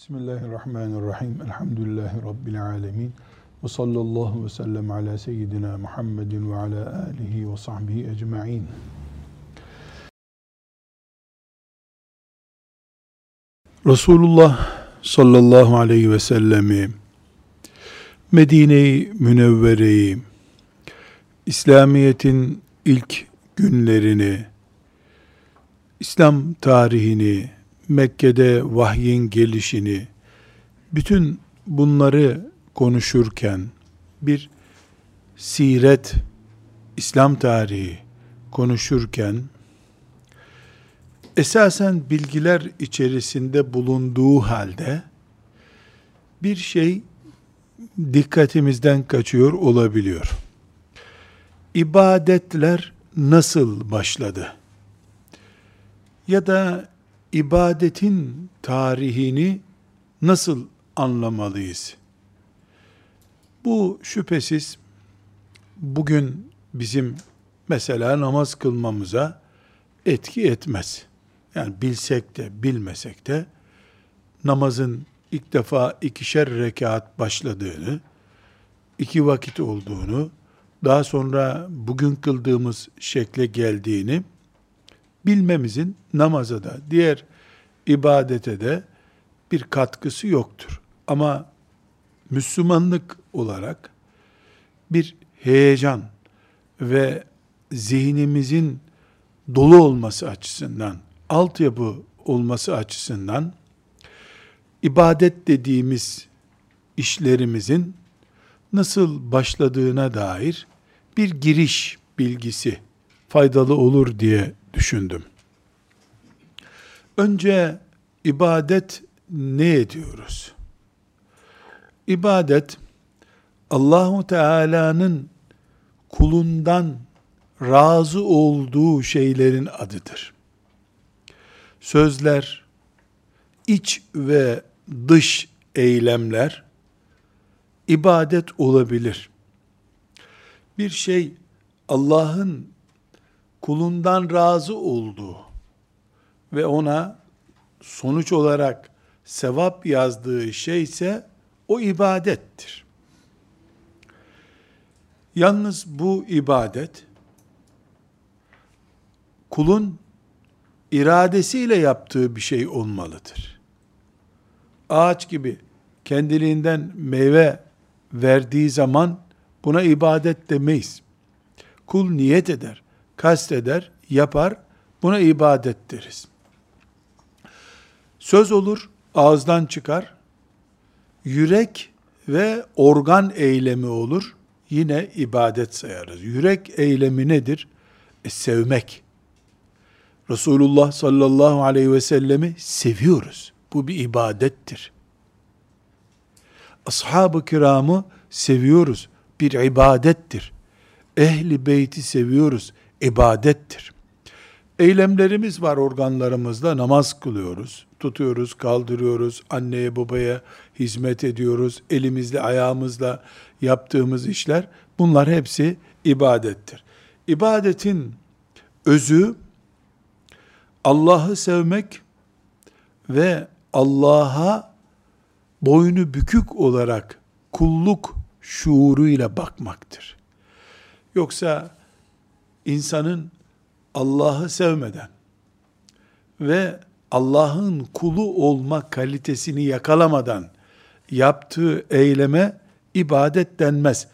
Bismillahirrahmanirrahim. Elhamdülillahi Rabbil alemin. Ve sallallahu ve sellem ala seyyidina Muhammedin ve ala alihi ve sahbihi ecma'in. Resulullah sallallahu aleyhi ve sellemi Medine-i Münevvere'yi İslamiyet'in ilk günlerini İslam tarihini Mekke'de vahyin gelişini, bütün bunları konuşurken bir siret, İslam tarihi konuşurken esasen bilgiler içerisinde bulunduğu halde bir şey dikkatimizden kaçıyor olabiliyor. İbadetler nasıl başladı? Ya da ibadetin tarihini nasıl anlamalıyız? Bu şüphesiz bugün bizim mesela namaz kılmamıza etki etmez. Yani bilsek de bilmesek de namazın ilk defa ikişer rekat başladığını, iki vakit olduğunu, daha sonra bugün kıldığımız şekle geldiğini bilmemizin namaza da diğer ibadete de bir katkısı yoktur. Ama Müslümanlık olarak bir heyecan ve zihnimizin dolu olması açısından, altyapı olması açısından ibadet dediğimiz işlerimizin nasıl başladığına dair bir giriş bilgisi faydalı olur diye düşündüm. Önce ibadet ne ediyoruz? İbadet Allahu Teala'nın kulundan razı olduğu şeylerin adıdır. Sözler, iç ve dış eylemler ibadet olabilir. Bir şey Allah'ın kulundan razı olduğu ve ona sonuç olarak sevap yazdığı şey ise o ibadettir. Yalnız bu ibadet kulun iradesiyle yaptığı bir şey olmalıdır. Ağaç gibi kendiliğinden meyve verdiği zaman buna ibadet demeyiz. Kul niyet eder kasteder, yapar, buna ibadet deriz. Söz olur, ağızdan çıkar, yürek ve organ eylemi olur, yine ibadet sayarız. Yürek eylemi nedir? E, sevmek. Resulullah sallallahu aleyhi ve sellemi seviyoruz. Bu bir ibadettir. Ashab-ı kiramı seviyoruz. Bir ibadettir. Ehli beyti seviyoruz ibadettir. Eylemlerimiz var organlarımızda, namaz kılıyoruz, tutuyoruz, kaldırıyoruz, anneye babaya hizmet ediyoruz, elimizle ayağımızla yaptığımız işler, bunlar hepsi ibadettir. İbadetin özü, Allah'ı sevmek ve Allah'a boynu bükük olarak kulluk şuuruyla bakmaktır. Yoksa insanın Allah'ı sevmeden ve Allah'ın kulu olma kalitesini yakalamadan yaptığı eyleme ibadet denmez.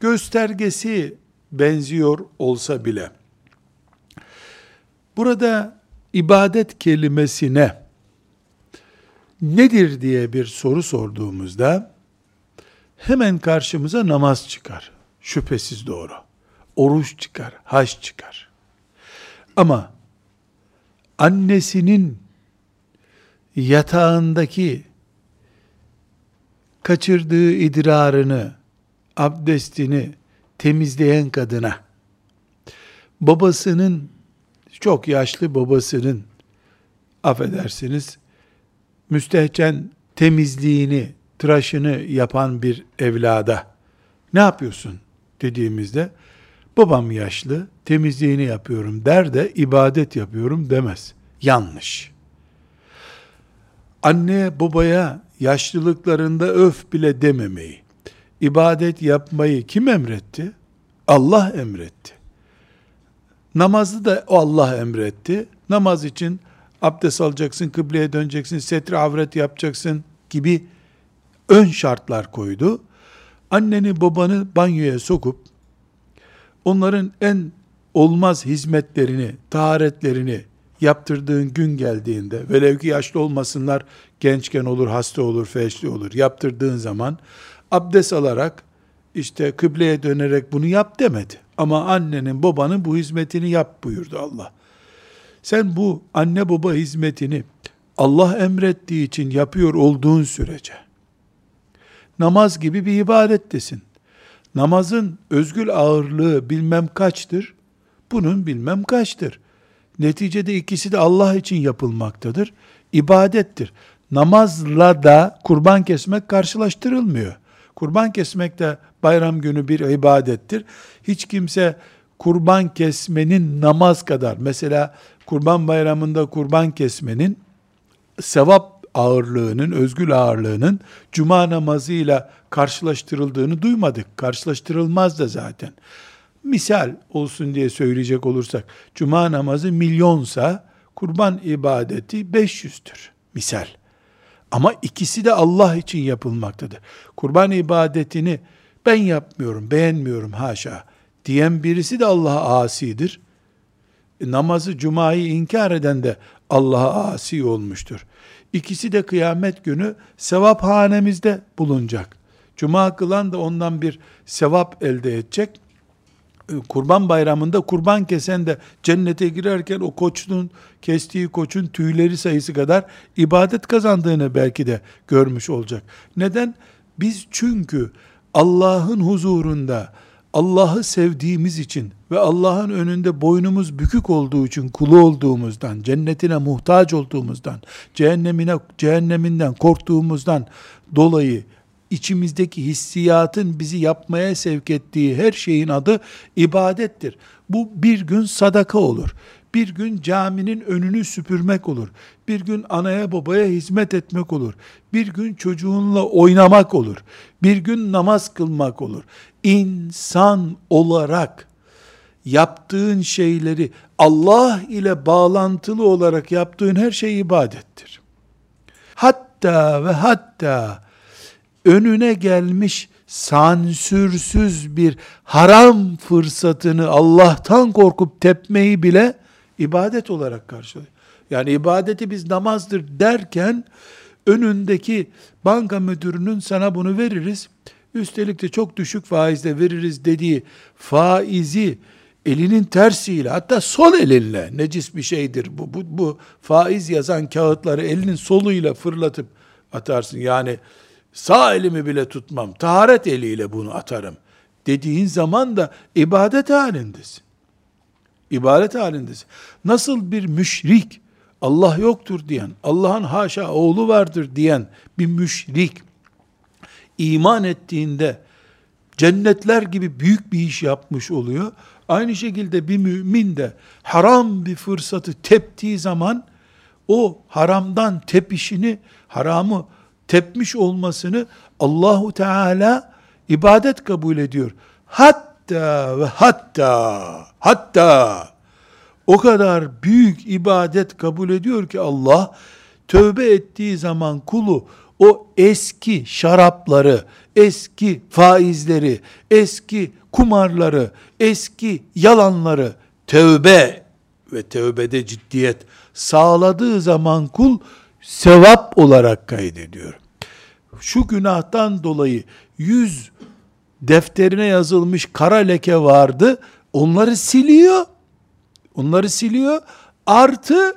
Göstergesi benziyor olsa bile. Burada ibadet kelimesine nedir diye bir soru sorduğumuzda hemen karşımıza namaz çıkar. Şüphesiz doğru oruç çıkar, haç çıkar. Ama annesinin yatağındaki kaçırdığı idrarını, abdestini temizleyen kadına, babasının, çok yaşlı babasının, affedersiniz, müstehcen temizliğini, tıraşını yapan bir evlada, ne yapıyorsun dediğimizde, Babam yaşlı, temizliğini yapıyorum der de ibadet yapıyorum demez. Yanlış. Anne babaya yaşlılıklarında öf bile dememeyi, ibadet yapmayı kim emretti? Allah emretti. Namazı da Allah emretti. Namaz için abdest alacaksın, kıbleye döneceksin, setri avret yapacaksın gibi ön şartlar koydu. Anneni babanı banyoya sokup onların en olmaz hizmetlerini, taharetlerini yaptırdığın gün geldiğinde, velev ki yaşlı olmasınlar, gençken olur, hasta olur, feşli olur, yaptırdığın zaman abdest alarak, işte kıbleye dönerek bunu yap demedi. Ama annenin, babanın bu hizmetini yap buyurdu Allah. Sen bu anne baba hizmetini Allah emrettiği için yapıyor olduğun sürece, namaz gibi bir ibadettesin. Namazın özgül ağırlığı bilmem kaçtır, bunun bilmem kaçtır. Neticede ikisi de Allah için yapılmaktadır. İbadettir. Namazla da kurban kesmek karşılaştırılmıyor. Kurban kesmek de bayram günü bir ibadettir. Hiç kimse kurban kesmenin namaz kadar, mesela kurban bayramında kurban kesmenin sevap ağırlığının, özgül ağırlığının cuma namazıyla karşılaştırıldığını duymadık. Karşılaştırılmaz da zaten misal olsun diye söyleyecek olursak, cuma namazı milyonsa, kurban ibadeti 500'tür. Misal. Ama ikisi de Allah için yapılmaktadır. Kurban ibadetini ben yapmıyorum, beğenmiyorum haşa diyen birisi de Allah'a asidir. E, namazı, cumayı inkar eden de Allah'a asi olmuştur. İkisi de kıyamet günü sevap hanemizde bulunacak. Cuma kılan da ondan bir sevap elde edecek. E, kurban bayramında kurban kesen de cennete girerken o koçun kestiği koçun tüyleri sayısı kadar ibadet kazandığını belki de görmüş olacak. Neden? Biz çünkü Allah'ın huzurunda Allah'ı sevdiğimiz için ve Allah'ın önünde boynumuz bükük olduğu için kulu olduğumuzdan, cennetine muhtaç olduğumuzdan, cehennemine cehenneminden korktuğumuzdan dolayı içimizdeki hissiyatın bizi yapmaya sevk ettiği her şeyin adı ibadettir. Bu bir gün sadaka olur. Bir gün caminin önünü süpürmek olur. Bir gün anaya babaya hizmet etmek olur. Bir gün çocuğunla oynamak olur. Bir gün namaz kılmak olur. İnsan olarak yaptığın şeyleri Allah ile bağlantılı olarak yaptığın her şey ibadettir. Hatta ve hatta önüne gelmiş sansürsüz bir haram fırsatını Allah'tan korkup tepmeyi bile ibadet olarak karşılıyor. Yani ibadeti biz namazdır derken önündeki banka müdürünün sana bunu veririz. Üstelik de çok düşük faizle veririz dediği faizi elinin tersiyle hatta sol elinle necis bir şeydir bu, bu, bu faiz yazan kağıtları elinin soluyla fırlatıp atarsın. Yani sağ elimi bile tutmam, taharet eliyle bunu atarım dediğin zaman da ibadet halindesin. İbadet halindesin. Nasıl bir müşrik, Allah yoktur diyen, Allah'ın haşa oğlu vardır diyen bir müşrik, iman ettiğinde cennetler gibi büyük bir iş yapmış oluyor. Aynı şekilde bir mümin de haram bir fırsatı teptiği zaman o haramdan tepişini, haramı tepmiş olmasını Allahu Teala ibadet kabul ediyor. Hatta ve hatta hatta o kadar büyük ibadet kabul ediyor ki Allah tövbe ettiği zaman kulu o eski şarapları, eski faizleri, eski kumarları, eski yalanları tövbe ve tövbede ciddiyet sağladığı zaman kul sevap olarak kaydediyor. Şu günahtan dolayı yüz defterine yazılmış kara leke vardı. Onları siliyor. Onları siliyor. Artı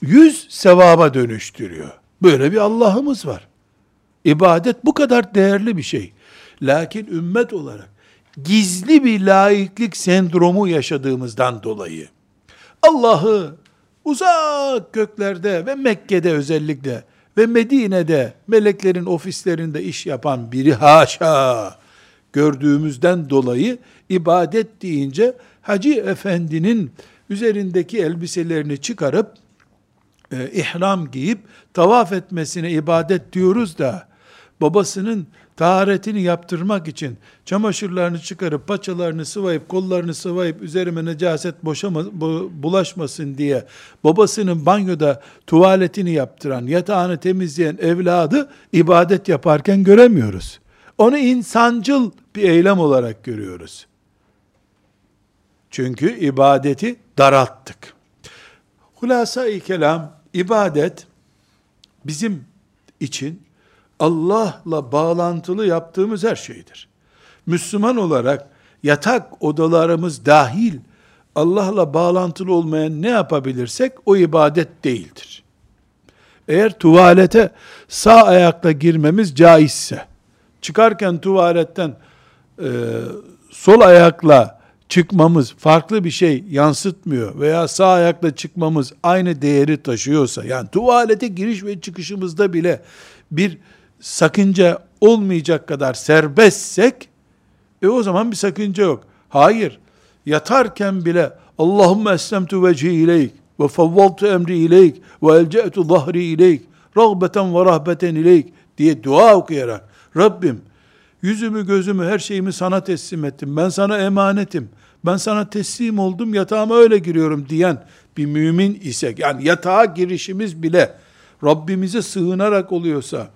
yüz sevaba dönüştürüyor. Böyle bir Allah'ımız var. İbadet bu kadar değerli bir şey. Lakin ümmet olarak gizli bir laiklik sendromu yaşadığımızdan dolayı Allah'ı uzak göklerde ve Mekke'de özellikle ve Medine'de meleklerin ofislerinde iş yapan biri haşa gördüğümüzden dolayı ibadet deyince Hacı Efendi'nin üzerindeki elbiselerini çıkarıp e, ihram giyip tavaf etmesine ibadet diyoruz da babasının taharetini yaptırmak için çamaşırlarını çıkarıp paçalarını sıvayıp kollarını sıvayıp üzerime necaset boşama, bulaşmasın diye babasının banyoda tuvaletini yaptıran, yatağını temizleyen evladı ibadet yaparken göremiyoruz. Onu insancıl bir eylem olarak görüyoruz. Çünkü ibadeti daralttık. Hulasa-i kelam, ibadet bizim için Allah'la bağlantılı yaptığımız her şeydir. Müslüman olarak yatak odalarımız dahil Allah'la bağlantılı olmayan ne yapabilirsek o ibadet değildir. Eğer tuvalete sağ ayakla girmemiz caizse, çıkarken tuvaletten e, sol ayakla çıkmamız farklı bir şey yansıtmıyor veya sağ ayakla çıkmamız aynı değeri taşıyorsa, yani tuvalete giriş ve çıkışımızda bile bir sakınca olmayacak kadar serbestsek, e o zaman bir sakınca yok. Hayır, yatarken bile Allahümme eslemtu vecihi ileyk ve favvaltu emri ileyk ve elce'tu zahri ileyk rağbeten ve rahbeten ileyk diye dua okuyarak Rabbim yüzümü gözümü her şeyimi sana teslim ettim. Ben sana emanetim. Ben sana teslim oldum yatağıma öyle giriyorum diyen bir mümin isek yani yatağa girişimiz bile Rabbimize sığınarak oluyorsa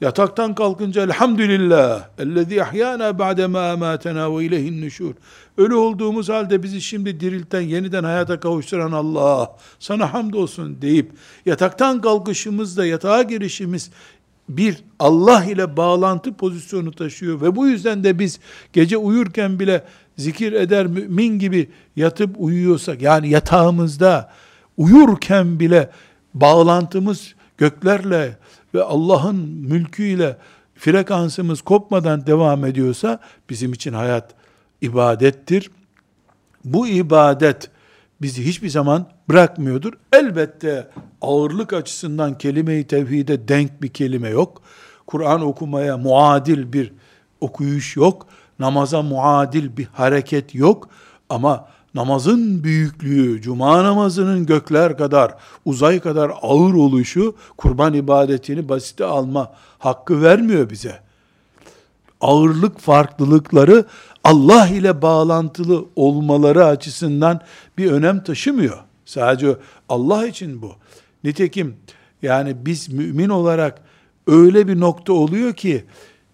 Yataktan kalkınca elhamdülillah ellezî ahyana ba'de ma amatena ve ileyhin nüşur. Ölü olduğumuz halde bizi şimdi dirilten, yeniden hayata kavuşturan Allah sana hamdolsun deyip yataktan kalkışımızda yatağa girişimiz bir Allah ile bağlantı pozisyonu taşıyor ve bu yüzden de biz gece uyurken bile zikir eder mümin gibi yatıp uyuyorsak yani yatağımızda uyurken bile bağlantımız göklerle ve Allah'ın mülküyle frekansımız kopmadan devam ediyorsa bizim için hayat ibadettir. Bu ibadet bizi hiçbir zaman bırakmıyordur. Elbette ağırlık açısından kelime-i tevhide denk bir kelime yok. Kur'an okumaya muadil bir okuyuş yok. Namaza muadil bir hareket yok. Ama namazın büyüklüğü, cuma namazının gökler kadar, uzay kadar ağır oluşu, kurban ibadetini basite alma hakkı vermiyor bize. Ağırlık farklılıkları Allah ile bağlantılı olmaları açısından bir önem taşımıyor. Sadece Allah için bu. Nitekim yani biz mümin olarak öyle bir nokta oluyor ki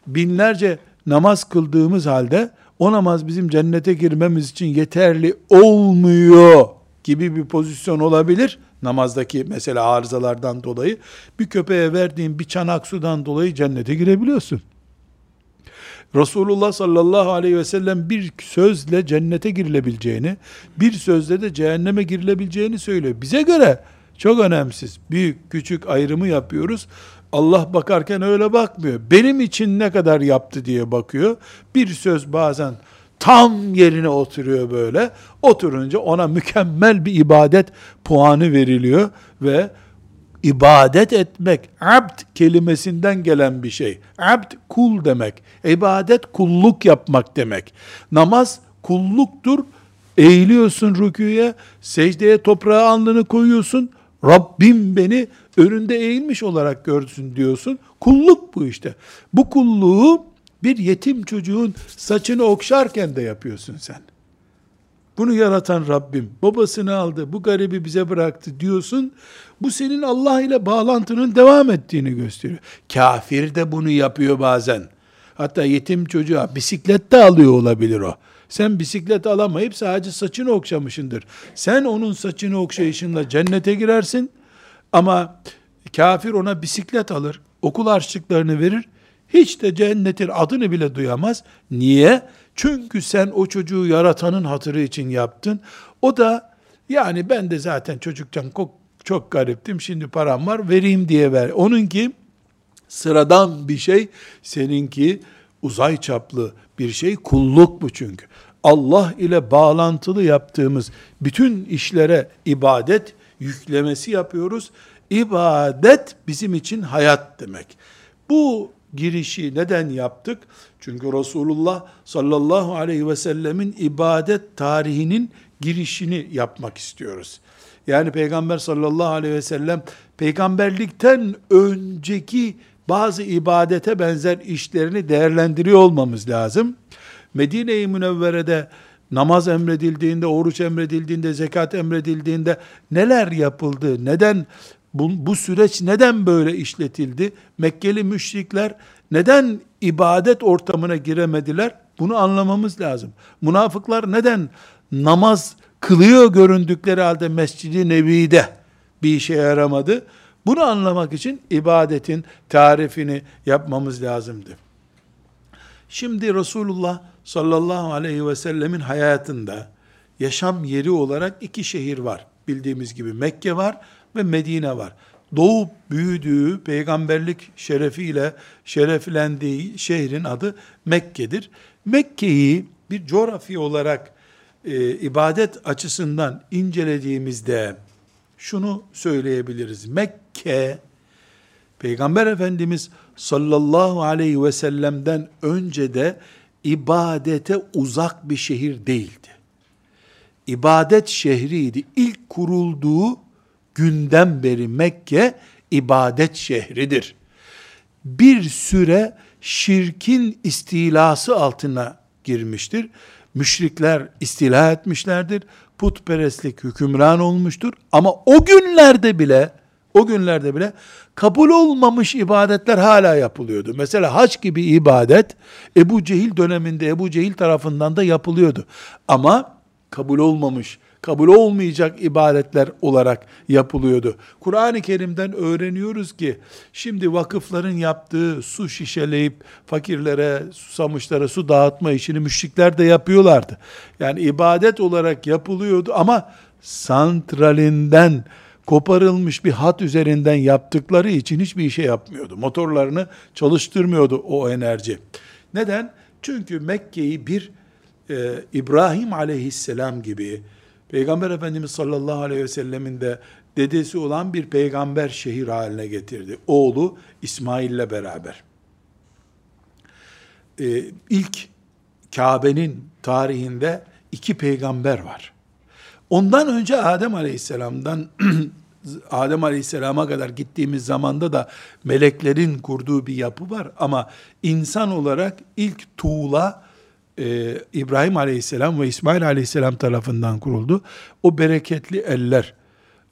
binlerce namaz kıldığımız halde o namaz bizim cennete girmemiz için yeterli olmuyor gibi bir pozisyon olabilir. Namazdaki mesela arızalardan dolayı bir köpeğe verdiğin bir çanak sudan dolayı cennete girebiliyorsun. Resulullah sallallahu aleyhi ve sellem bir sözle cennete girilebileceğini, bir sözle de cehenneme girilebileceğini söylüyor. Bize göre çok önemsiz. Büyük küçük ayrımı yapıyoruz. Allah bakarken öyle bakmıyor. Benim için ne kadar yaptı diye bakıyor. Bir söz bazen tam yerine oturuyor böyle. Oturunca ona mükemmel bir ibadet puanı veriliyor ve ibadet etmek abd kelimesinden gelen bir şey. Abd kul demek. İbadet kulluk yapmak demek. Namaz kulluktur. Eğiliyorsun rüküye, secdeye toprağa alnını koyuyorsun. Rabbim beni önünde eğilmiş olarak görsün diyorsun. Kulluk bu işte. Bu kulluğu bir yetim çocuğun saçını okşarken de yapıyorsun sen. Bunu yaratan Rabbim babasını aldı, bu garibi bize bıraktı diyorsun. Bu senin Allah ile bağlantının devam ettiğini gösteriyor. Kafir de bunu yapıyor bazen. Hatta yetim çocuğa bisiklet de alıyor olabilir o. Sen bisiklet alamayıp sadece saçını okşamışındır. Sen onun saçını okşayışınla cennete girersin. Ama kafir ona bisiklet alır, okul harçlıklarını verir, hiç de cennetin adını bile duyamaz. Niye? Çünkü sen o çocuğu yaratanın hatırı için yaptın. O da yani ben de zaten çocukken çok, gariptim, şimdi param var, vereyim diye ver. Onunki sıradan bir şey, seninki uzay çaplı bir şey, kulluk bu çünkü. Allah ile bağlantılı yaptığımız bütün işlere ibadet yüklemesi yapıyoruz. İbadet bizim için hayat demek. Bu girişi neden yaptık? Çünkü Resulullah sallallahu aleyhi ve sellemin ibadet tarihinin girişini yapmak istiyoruz. Yani Peygamber sallallahu aleyhi ve sellem peygamberlikten önceki bazı ibadete benzer işlerini değerlendiriyor olmamız lazım. Medine-i Münevvere'de namaz emredildiğinde, oruç emredildiğinde, zekat emredildiğinde neler yapıldı? Neden bu, bu süreç neden böyle işletildi? Mekkeli müşrikler neden ibadet ortamına giremediler? Bunu anlamamız lazım. Münafıklar neden namaz kılıyor göründükleri halde Mescid-i Nebi'de bir işe yaramadı? Bunu anlamak için ibadetin tarifini yapmamız lazımdı. Şimdi Resulullah sallallahu aleyhi ve sellemin hayatında yaşam yeri olarak iki şehir var. Bildiğimiz gibi Mekke var ve Medine var. Doğup büyüdüğü, peygamberlik şerefiyle şereflendiği şehrin adı Mekke'dir. Mekke'yi bir coğrafya olarak e, ibadet açısından incelediğimizde şunu söyleyebiliriz. Mekke, Peygamber Efendimiz sallallahu aleyhi ve sellem'den önce de ibadete uzak bir şehir değildi. İbadet şehriydi. İlk kurulduğu günden beri Mekke ibadet şehridir. Bir süre şirkin istilası altına girmiştir. Müşrikler istila etmişlerdir. Putperestlik hükümran olmuştur. Ama o günlerde bile o günlerde bile kabul olmamış ibadetler hala yapılıyordu. Mesela hac gibi ibadet Ebu Cehil döneminde Ebu Cehil tarafından da yapılıyordu. Ama kabul olmamış, kabul olmayacak ibadetler olarak yapılıyordu. Kur'an-ı Kerim'den öğreniyoruz ki şimdi vakıfların yaptığı su şişeleyip fakirlere, susamışlara su dağıtma işini müşrikler de yapıyorlardı. Yani ibadet olarak yapılıyordu ama santralinden koparılmış bir hat üzerinden yaptıkları için hiçbir işe yapmıyordu. Motorlarını çalıştırmıyordu o enerji. Neden? Çünkü Mekke'yi bir e, İbrahim aleyhisselam gibi Peygamber Efendimiz sallallahu aleyhi ve sellemin de dedesi olan bir peygamber şehir haline getirdi. Oğlu İsmail ile beraber. Ee, ilk Kabe'nin tarihinde iki peygamber var. Ondan önce Adem Aleyhisselam'dan Adem Aleyhisselam'a kadar gittiğimiz zamanda da meleklerin kurduğu bir yapı var ama insan olarak ilk tuğla e, İbrahim Aleyhisselam ve İsmail Aleyhisselam tarafından kuruldu. O bereketli eller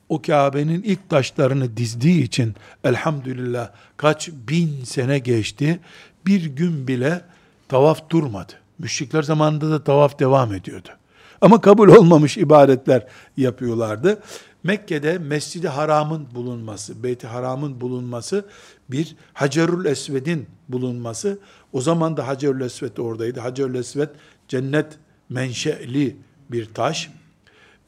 o Kabe'nin ilk taşlarını dizdiği için elhamdülillah kaç bin sene geçti. Bir gün bile tavaf durmadı. Müşrikler zamanında da tavaf devam ediyordu. Ama kabul olmamış ibadetler yapıyorlardı. Mekke'de Mescid-i Haram'ın bulunması, Beyt-i Haram'ın bulunması, bir Hacerül Esved'in bulunması, o zaman da Hacerül Esved oradaydı. Hacerül Esved cennet menşeli bir taş.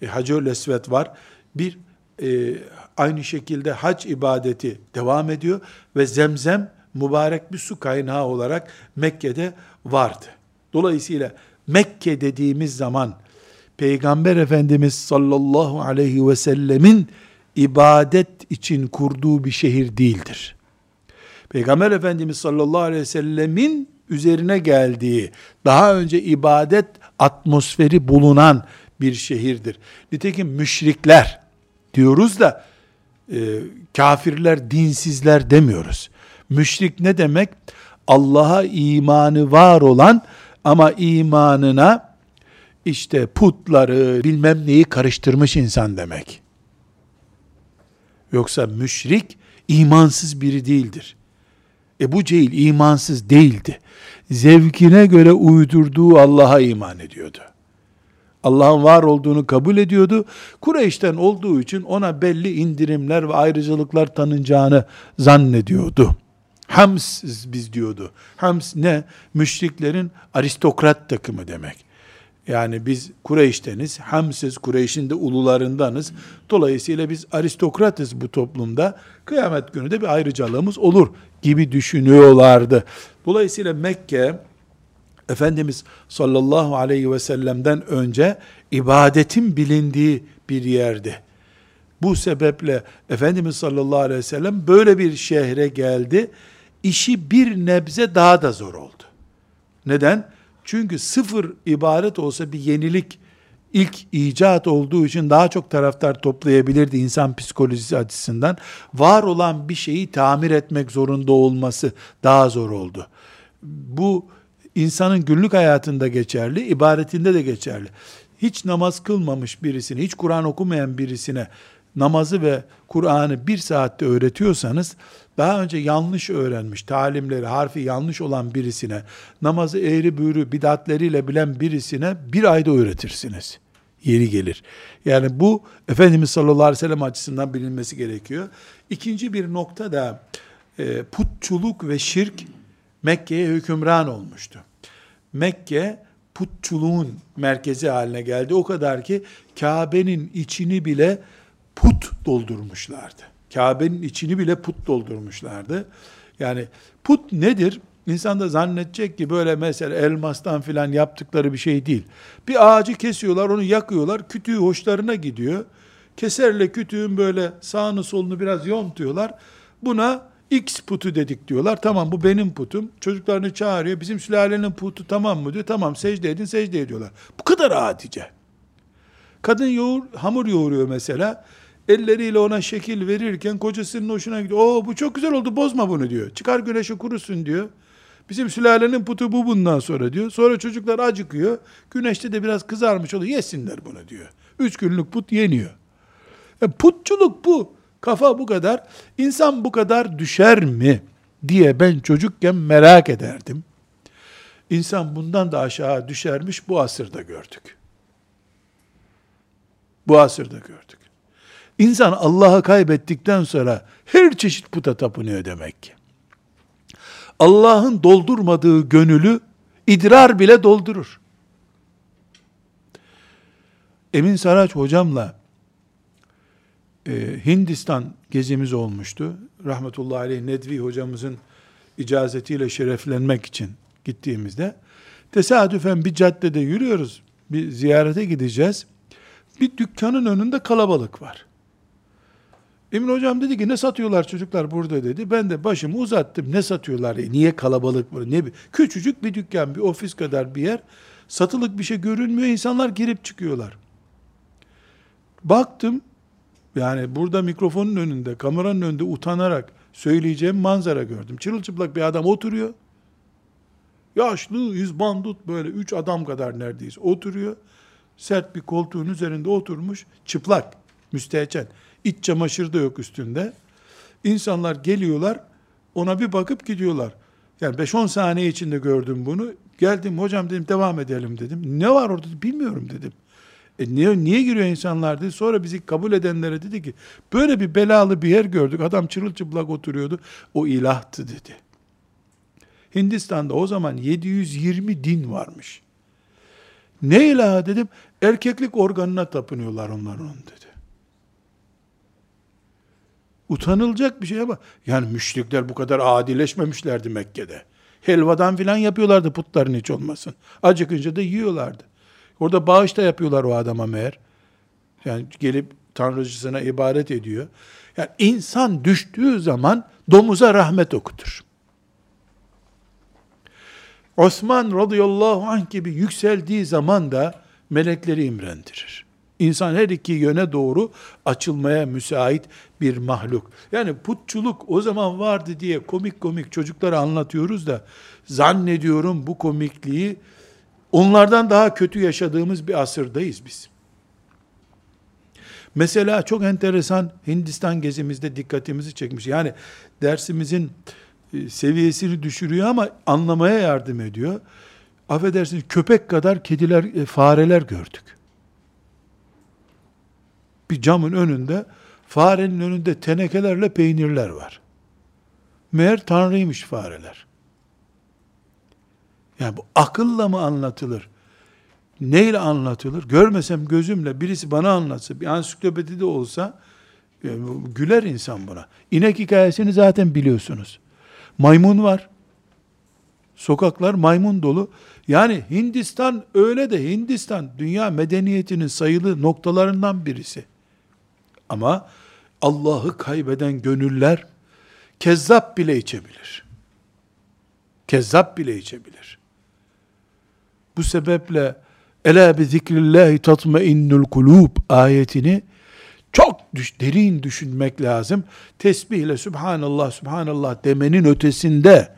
E, Hacerül Esved var. Bir e, aynı şekilde hac ibadeti devam ediyor ve zemzem mübarek bir su kaynağı olarak Mekke'de vardı. Dolayısıyla Mekke dediğimiz zaman Peygamber Efendimiz sallallahu aleyhi ve sellemin ibadet için kurduğu bir şehir değildir. Peygamber Efendimiz sallallahu aleyhi ve sellemin üzerine geldiği, daha önce ibadet atmosferi bulunan bir şehirdir. Nitekim müşrikler diyoruz da e, kafirler, dinsizler demiyoruz. Müşrik ne demek? Allah'a imanı var olan ama imanına işte putları bilmem neyi karıştırmış insan demek. Yoksa müşrik imansız biri değildir. Ebu Cehil imansız değildi. Zevkine göre uydurduğu Allah'a iman ediyordu. Allah'ın var olduğunu kabul ediyordu. Kureyş'ten olduğu için ona belli indirimler ve ayrıcalıklar tanınacağını zannediyordu. Hams biz diyordu. Hams ne? Müşriklerin aristokrat takımı demek. Yani biz Kureyş'teniz, Hamsiz Kureyş'in de ulularındanız. Dolayısıyla biz aristokratız bu toplumda. Kıyamet günü de bir ayrıcalığımız olur gibi düşünüyorlardı. Dolayısıyla Mekke, Efendimiz sallallahu aleyhi ve sellem'den önce ibadetin bilindiği bir yerdi. Bu sebeple Efendimiz sallallahu aleyhi ve sellem böyle bir şehre geldi. İşi bir nebze daha da zor oldu. Neden? Çünkü sıfır ibaret olsa bir yenilik ilk icat olduğu için daha çok taraftar toplayabilirdi insan psikolojisi açısından. Var olan bir şeyi tamir etmek zorunda olması daha zor oldu. Bu insanın günlük hayatında geçerli, ibadetinde de geçerli. Hiç namaz kılmamış birisine, hiç Kur'an okumayan birisine namazı ve Kur'an'ı bir saatte öğretiyorsanız, daha önce yanlış öğrenmiş, talimleri, harfi yanlış olan birisine, namazı eğri büğrü, bidatleriyle bilen birisine bir ayda öğretirsiniz. Yeri gelir. Yani bu Efendimiz sallallahu aleyhi ve sellem açısından bilinmesi gerekiyor. İkinci bir nokta da e, putçuluk ve şirk Mekke'ye hükümran olmuştu. Mekke putçuluğun merkezi haline geldi. O kadar ki Kabe'nin içini bile put doldurmuşlardı. Kabe'nin içini bile put doldurmuşlardı. Yani put nedir? İnsan da zannedecek ki böyle mesela elmastan filan yaptıkları bir şey değil. Bir ağacı kesiyorlar, onu yakıyorlar, kütüğü hoşlarına gidiyor. Keserle kütüğün böyle sağını solunu biraz yontuyorlar. Buna X putu dedik diyorlar. Tamam bu benim putum. Çocuklarını çağırıyor. Bizim sülalenin putu tamam mı diyor. Tamam secde edin secde ediyorlar. Bu kadar adice. Kadın yoğur, hamur yoğuruyor mesela. Elleriyle ona şekil verirken kocasının hoşuna gidiyor. Oo bu çok güzel oldu bozma bunu diyor. Çıkar güneşi kurusun diyor. Bizim sülalenin putu bu bundan sonra diyor. Sonra çocuklar acıkıyor. Güneşte de biraz kızarmış oluyor. Yesinler bunu diyor. Üç günlük put yeniyor. E, putçuluk bu. Kafa bu kadar. İnsan bu kadar düşer mi diye ben çocukken merak ederdim. İnsan bundan da aşağı düşermiş bu asırda gördük. Bu asırda gördük. İnsan Allah'ı kaybettikten sonra her çeşit puta tapınıyor demek ki. Allah'ın doldurmadığı gönülü idrar bile doldurur. Emin Saraç hocamla e, Hindistan gezimiz olmuştu. Rahmetullahi aleyh Nedvi hocamızın icazetiyle şereflenmek için gittiğimizde tesadüfen bir caddede yürüyoruz. Bir ziyarete gideceğiz. Bir dükkanın önünde kalabalık var. Emin hocam dedi ki ne satıyorlar çocuklar burada dedi. Ben de başımı uzattım. Ne satıyorlar? E, niye kalabalık burada? Ne küçücük bir dükkan, bir ofis kadar bir yer. Satılık bir şey görünmüyor. İnsanlar girip çıkıyorlar. Baktım yani burada mikrofonun önünde, kameranın önünde utanarak söyleyeceğim manzara gördüm. Çırılçıplak bir adam oturuyor. Yaşlı, yüz bandut böyle üç adam kadar neredeyse oturuyor. Sert bir koltuğun üzerinde oturmuş, çıplak, müstehcen. İç çamaşır da yok üstünde. İnsanlar geliyorlar, ona bir bakıp gidiyorlar. Yani 5-10 saniye içinde gördüm bunu. Geldim hocam dedim devam edelim dedim. Ne var orada bilmiyorum dedim. E niye, niye giriyor insanlar dedi. Sonra bizi kabul edenlere dedi ki böyle bir belalı bir yer gördük. Adam çırılçıplak oturuyordu. O ilahtı dedi. Hindistan'da o zaman 720 din varmış. Ne ilahı dedim? Erkeklik organına tapınıyorlar onlar onun dedi. Utanılacak bir şey ama yani müşrikler bu kadar adileşmemişlerdi Mekke'de. Helvadan filan yapıyorlardı putların hiç olmasın. Acıkınca da yiyorlardı. Orada bağış da yapıyorlar o adama meğer. Yani gelip tanrıcısına ibadet ediyor. Yani insan düştüğü zaman domuza rahmet okutur. Osman radıyallahu anh gibi yükseldiği zaman da melekleri imrendirir. İnsan her iki yöne doğru açılmaya müsait bir mahluk. Yani putçuluk o zaman vardı diye komik komik çocuklara anlatıyoruz da zannediyorum bu komikliği onlardan daha kötü yaşadığımız bir asırdayız biz. Mesela çok enteresan Hindistan gezimizde dikkatimizi çekmiş. Yani dersimizin e, seviyesini düşürüyor ama anlamaya yardım ediyor. Affedersiniz köpek kadar kediler, e, fareler gördük. Bir camın önünde farenin önünde tenekelerle peynirler var. Meğer tanrıymış fareler. Yani bu akılla mı anlatılır? Neyle anlatılır? Görmesem gözümle birisi bana anlatsa, bir ansiklopedide olsa güler insan buna. İnek hikayesini zaten biliyorsunuz. Maymun var. Sokaklar maymun dolu. Yani Hindistan öyle de Hindistan dünya medeniyetinin sayılı noktalarından birisi. Ama Allah'ı kaybeden gönüller kezzap bile içebilir. Kezzap bile içebilir. Bu sebeple Ela bi zikrillahi tatmainnul kulub ayetini çok düş, derin düşünmek lazım. Tesbihle Subhanallah, Subhanallah demenin ötesinde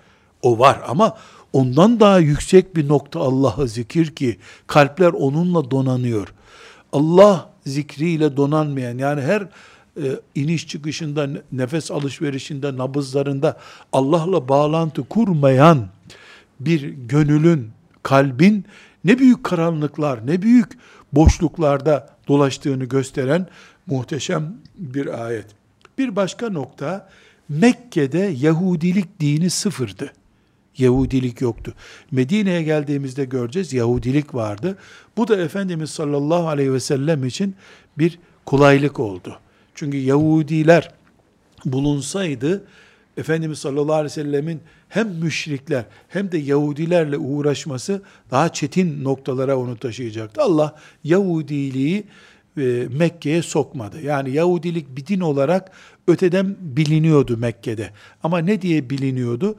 o var ama ondan daha yüksek bir nokta Allah'a zikir ki kalpler onunla donanıyor. Allah zikriyle donanmayan yani her e, iniş çıkışında, nefes alışverişinde, nabızlarında Allah'la bağlantı kurmayan bir gönülün, kalbin ne büyük karanlıklar, ne büyük boşluklarda dolaştığını gösteren muhteşem bir ayet. Bir başka nokta, Mekke'de Yahudilik dini sıfırdı. Yahudilik yoktu. Medine'ye geldiğimizde göreceğiz Yahudilik vardı. Bu da Efendimiz sallallahu aleyhi ve sellem için bir kolaylık oldu. Çünkü Yahudiler bulunsaydı Efendimiz sallallahu aleyhi ve sellemin hem müşrikler hem de Yahudilerle uğraşması daha çetin noktalara onu taşıyacaktı. Allah Yahudiliği e, Mekke'ye sokmadı. Yani Yahudilik bir din olarak öteden biliniyordu Mekke'de. Ama ne diye biliniyordu?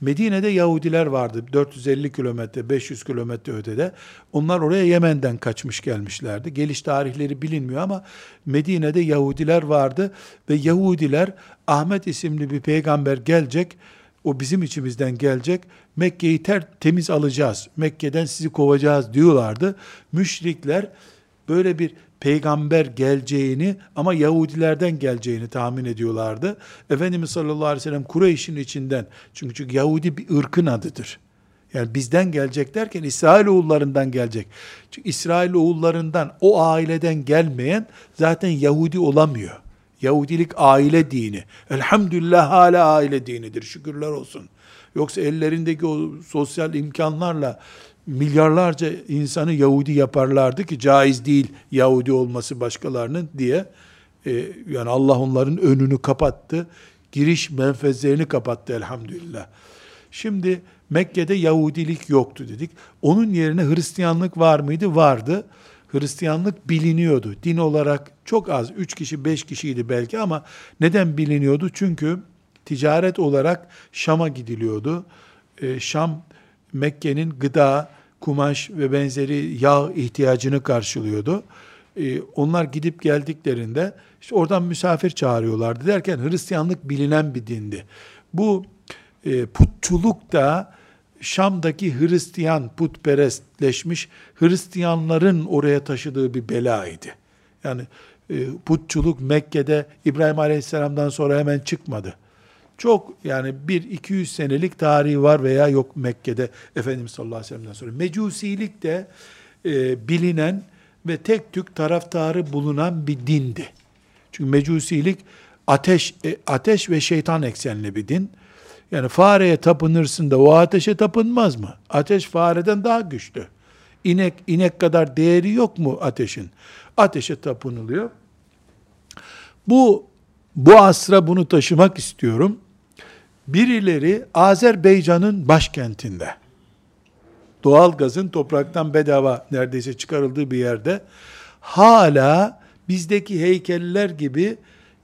Medine'de Yahudiler vardı. 450 kilometre, 500 kilometre ötede. Onlar oraya Yemen'den kaçmış gelmişlerdi. Geliş tarihleri bilinmiyor ama Medine'de Yahudiler vardı ve Yahudiler Ahmet isimli bir peygamber gelecek. O bizim içimizden gelecek. Mekke'yi ter temiz alacağız. Mekke'den sizi kovacağız diyorlardı. Müşrikler böyle bir peygamber geleceğini ama Yahudilerden geleceğini tahmin ediyorlardı. Efendimiz sallallahu aleyhi ve sellem Kureyş'in içinden çünkü, çünkü Yahudi bir ırkın adıdır. Yani bizden gelecek derken İsrail oğullarından gelecek. Çünkü İsrail oğullarından o aileden gelmeyen zaten Yahudi olamıyor. Yahudilik aile dini. Elhamdülillah hala aile dinidir. Şükürler olsun. Yoksa ellerindeki o sosyal imkanlarla milyarlarca insanı Yahudi yaparlardı ki caiz değil Yahudi olması başkalarının diye. E, yani Allah onların önünü kapattı. Giriş menfezlerini kapattı elhamdülillah. Şimdi Mekke'de Yahudilik yoktu dedik. Onun yerine Hristiyanlık var mıydı? Vardı. Hristiyanlık biliniyordu. Din olarak çok az, üç kişi, beş kişiydi belki ama neden biliniyordu? Çünkü ticaret olarak Şam'a gidiliyordu. Ee, Şam, Mekke'nin gıda, kumaş ve benzeri yağ ihtiyacını karşılıyordu. Ee, onlar gidip geldiklerinde işte oradan misafir çağırıyorlardı derken Hristiyanlık bilinen bir dindi. Bu e, putçuluk da Şam'daki Hristiyan putperestleşmiş Hristiyanların oraya taşıdığı bir belaydı. Yani e, putçuluk Mekke'de İbrahim Aleyhisselam'dan sonra hemen çıkmadı. Çok yani bir 200 senelik tarihi var veya yok Mekke'de Efendimiz sallallahu aleyhi ve sellem'den sonra. Mecusilik de e, bilinen ve tek tük taraftarı bulunan bir dindi. Çünkü mecusilik ateş e, ateş ve şeytan eksenli bir din. Yani fareye tapınırsın da o ateşe tapınmaz mı? Ateş fareden daha güçlü. İnek inek kadar değeri yok mu ateşin? Ateşe tapınılıyor. Bu bu asra bunu taşımak istiyorum. Birileri Azerbaycan'ın başkentinde doğal gazın topraktan bedava neredeyse çıkarıldığı bir yerde hala bizdeki heykeller gibi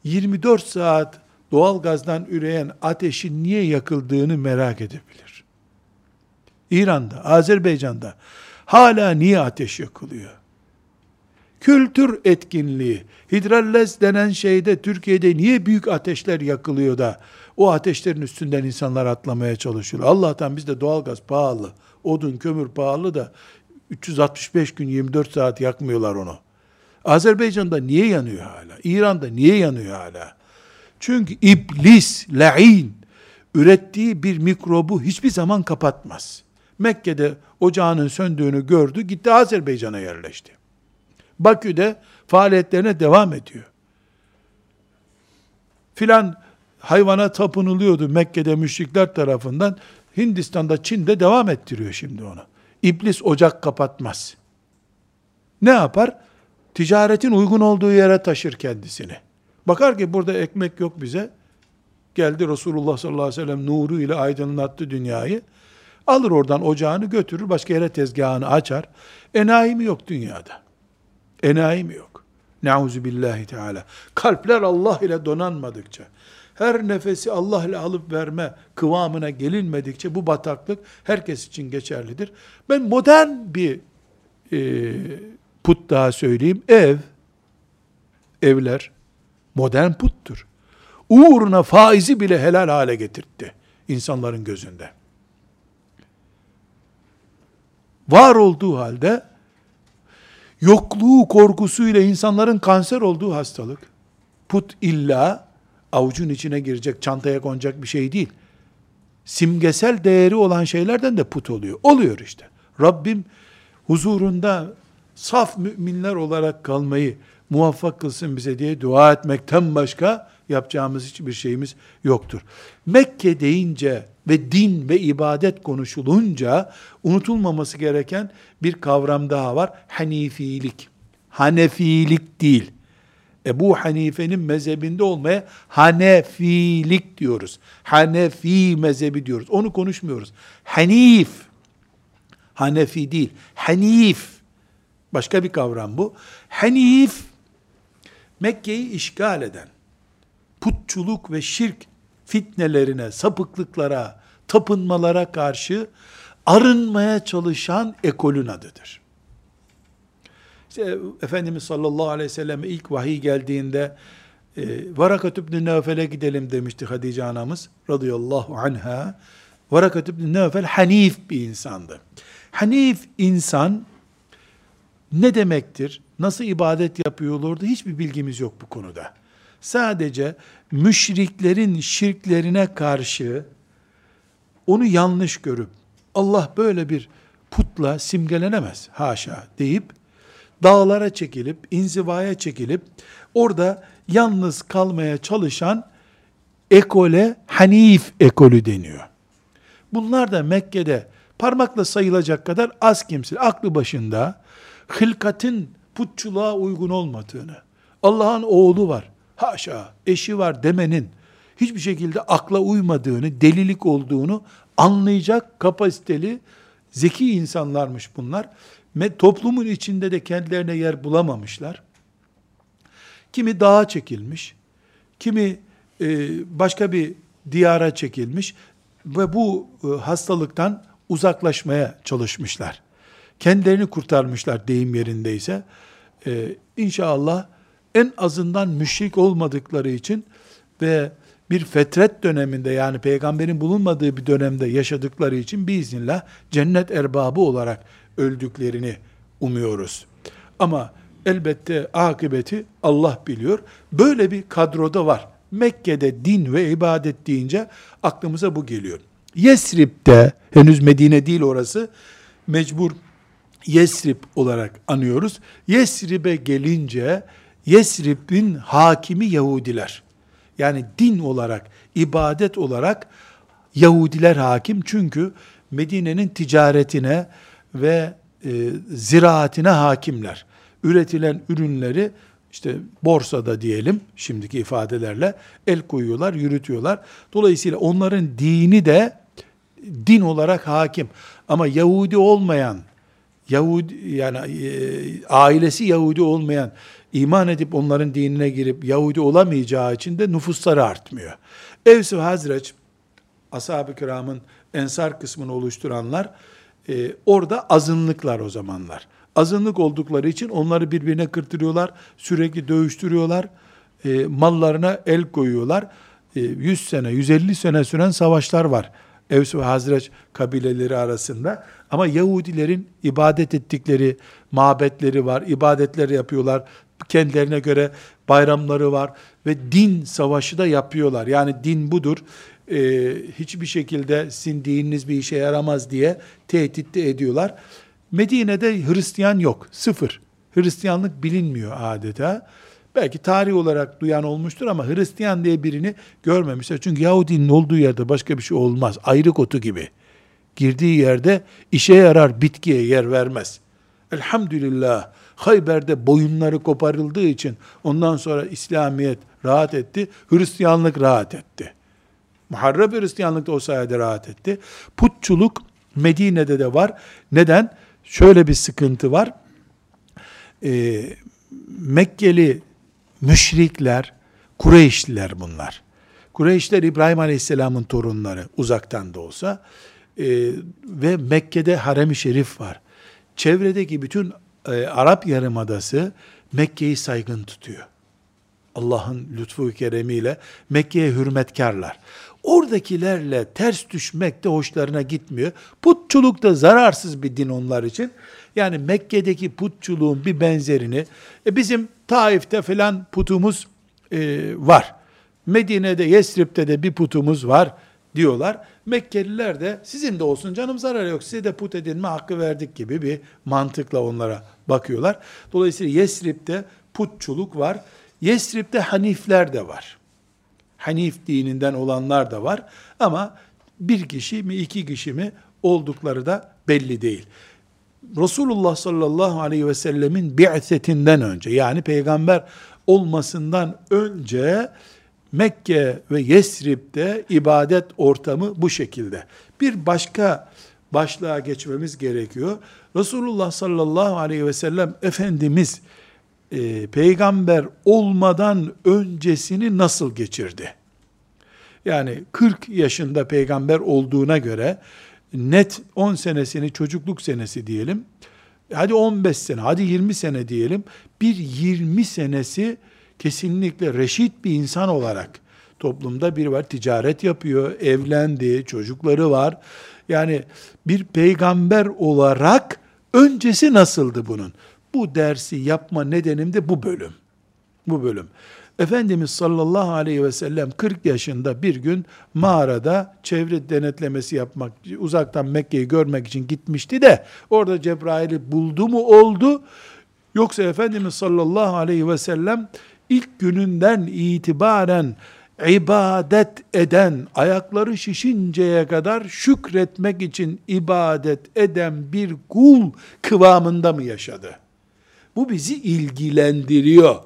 24 saat doğal gazdan üreyen ateşin niye yakıldığını merak edebilir. İran'da, Azerbaycan'da hala niye ateş yakılıyor? Kültür etkinliği, hidrallez denen şeyde Türkiye'de niye büyük ateşler yakılıyor da o ateşlerin üstünden insanlar atlamaya çalışıyor. Allah'tan bizde doğalgaz pahalı, odun, kömür pahalı da 365 gün 24 saat yakmıyorlar onu. Azerbaycan'da niye yanıyor hala? İran'da niye yanıyor hala? Çünkü iblis, la'in, ürettiği bir mikrobu hiçbir zaman kapatmaz. Mekke'de ocağının söndüğünü gördü, gitti Azerbaycan'a yerleşti. Bakü'de faaliyetlerine devam ediyor. Filan hayvana tapınılıyordu Mekke'de müşrikler tarafından. Hindistan'da, Çin'de devam ettiriyor şimdi onu. İblis ocak kapatmaz. Ne yapar? Ticaretin uygun olduğu yere taşır kendisini. Bakar ki burada ekmek yok bize. Geldi Resulullah sallallahu aleyhi ve sellem nuru ile aydınlattı dünyayı. Alır oradan ocağını götürür, başka yere tezgahını açar. Enayi mi yok dünyada? Enayi mi yok? Nauzu billahi teala. Kalpler Allah ile donanmadıkça, her nefesi Allah ile alıp verme kıvamına gelinmedikçe bu bataklık herkes için geçerlidir. Ben modern bir e, put daha söyleyeyim. Ev, evler modern puttur. Uğruna faizi bile helal hale getirtti insanların gözünde. Var olduğu halde yokluğu korkusuyla insanların kanser olduğu hastalık. Put illa avucun içine girecek, çantaya konacak bir şey değil. Simgesel değeri olan şeylerden de put oluyor. Oluyor işte. Rabbim huzurunda saf müminler olarak kalmayı muvaffak kılsın bize diye dua etmekten başka yapacağımız hiçbir şeyimiz yoktur. Mekke deyince ve din ve ibadet konuşulunca unutulmaması gereken bir kavram daha var. Hanifilik. Hanefilik değil. Ebu Hanife'nin mezhebinde olmaya Hanefilik diyoruz. Hanefi mezhebi diyoruz. Onu konuşmuyoruz. Hanif. Hanefi değil. Hanif. Başka bir kavram bu. Hanif Mekke'yi işgal eden, putçuluk ve şirk fitnelerine, sapıklıklara, tapınmalara karşı arınmaya çalışan ekolün adıdır. İşte Efendimiz sallallahu aleyhi ve sellem ilk vahiy geldiğinde e, Varakat ibn Nevfel'e gidelim demişti Hadice anamız radıyallahu anha. Varakat ibn Nevfel hanif bir insandı. Hanif insan ne demektir? Nasıl ibadet yapıyorlardı? Hiçbir bilgimiz yok bu konuda. Sadece müşriklerin şirklerine karşı onu yanlış görüp Allah böyle bir putla simgelenemez haşa deyip dağlara çekilip inzivaya çekilip orada yalnız kalmaya çalışan ekole Hanif ekolü deniyor. Bunlar da Mekke'de parmakla sayılacak kadar az kimse aklı başında hılkatin putçuluğa uygun olmadığını, Allah'ın oğlu var, haşa eşi var demenin hiçbir şekilde akla uymadığını, delilik olduğunu anlayacak kapasiteli, zeki insanlarmış bunlar. Ve toplumun içinde de kendilerine yer bulamamışlar. Kimi dağa çekilmiş, kimi e, başka bir diyara çekilmiş ve bu e, hastalıktan uzaklaşmaya çalışmışlar. Kendilerini kurtarmışlar deyim yerindeyse. Ee, inşallah en azından müşrik olmadıkları için ve bir fetret döneminde yani peygamberin bulunmadığı bir dönemde yaşadıkları için biiznillah cennet erbabı olarak öldüklerini umuyoruz. Ama elbette akıbeti Allah biliyor. Böyle bir kadroda var. Mekke'de din ve ibadet deyince aklımıza bu geliyor. Yesrib'de, henüz Medine değil orası, mecbur Yesrib olarak anıyoruz. Yesrib'e gelince Yesrib'in hakimi Yahudiler. Yani din olarak, ibadet olarak Yahudiler hakim. Çünkü Medine'nin ticaretine ve e, ziraatine hakimler. Üretilen ürünleri işte borsada diyelim şimdiki ifadelerle el koyuyorlar, yürütüyorlar. Dolayısıyla onların dini de din olarak hakim. Ama Yahudi olmayan Yahudi yani e, ailesi Yahudi olmayan iman edip onların dinine girip Yahudi olamayacağı için de nüfusları artmıyor. Evs ve Hazreç ashab-ı kiramın ensar kısmını oluşturanlar e, orada azınlıklar o zamanlar. Azınlık oldukları için onları birbirine kırtırıyorlar, sürekli dövüştürüyorlar, e, mallarına el koyuyorlar. E, 100 sene, 150 sene süren savaşlar var. Evs ve Hazreç kabileleri arasında. Ama Yahudilerin ibadet ettikleri mabetleri var, ibadetler yapıyorlar. Kendilerine göre bayramları var ve din savaşı da yapıyorlar. Yani din budur. Ee, hiçbir şekilde sizin dininiz bir işe yaramaz diye tehdit de ediyorlar. Medine'de Hristiyan yok, sıfır. Hristiyanlık bilinmiyor adeta. Belki tarih olarak duyan olmuştur ama Hristiyan diye birini görmemişler. Çünkü Yahudinin olduğu yerde başka bir şey olmaz. Ayrı kotu gibi. Girdiği yerde işe yarar bitkiye yer vermez. Elhamdülillah Hayber'de boyunları koparıldığı için ondan sonra İslamiyet rahat etti. Hristiyanlık rahat etti. Muharreb Hristiyanlık da o sayede rahat etti. Putçuluk Medine'de de var. Neden? Şöyle bir sıkıntı var. Ee, Mekkeli müşrikler, Kureyşliler bunlar. Kureyşler İbrahim Aleyhisselam'ın torunları uzaktan da olsa e, ve Mekke'de harem-i şerif var. Çevredeki bütün e, Arap Yarımadası Mekke'yi saygın tutuyor. Allah'ın lütfu keremiyle Mekke'ye hürmetkarlar. Oradakilerle ters düşmek de hoşlarına gitmiyor. Putçuluk da zararsız bir din onlar için. Yani Mekke'deki putçuluğun bir benzerini, e bizim Taif'te filan putumuz e, var. Medine'de, Yesrib'de de bir putumuz var diyorlar. Mekkeliler de sizin de olsun canım zarar yok size de put edinme hakkı verdik gibi bir mantıkla onlara bakıyorlar. Dolayısıyla Yesrib'de putçuluk var. Yesrib'de Hanifler de var. Hanif dininden olanlar da var. Ama bir kişi mi iki kişi mi oldukları da belli değil. Resulullah sallallahu aleyhi ve sellemin bi'setinden önce yani peygamber olmasından önce Mekke ve Yesrib'de ibadet ortamı bu şekilde. Bir başka başlığa geçmemiz gerekiyor. Resulullah sallallahu aleyhi ve sellem Efendimiz e, peygamber olmadan öncesini nasıl geçirdi? Yani 40 yaşında peygamber olduğuna göre net 10 senesini çocukluk senesi diyelim. Hadi 15 sene, hadi 20 sene diyelim. Bir 20 senesi kesinlikle reşit bir insan olarak toplumda bir var, ticaret yapıyor, evlendi, çocukları var. Yani bir peygamber olarak öncesi nasıldı bunun? Bu dersi yapma nedenim de bu bölüm. Bu bölüm. Efendimiz sallallahu aleyhi ve sellem 40 yaşında bir gün mağarada çevre denetlemesi yapmak, uzaktan Mekke'yi görmek için gitmişti de orada Cebrail'i buldu mu oldu. Yoksa Efendimiz sallallahu aleyhi ve sellem ilk gününden itibaren ibadet eden, ayakları şişinceye kadar şükretmek için ibadet eden bir kul kıvamında mı yaşadı? Bu bizi ilgilendiriyor.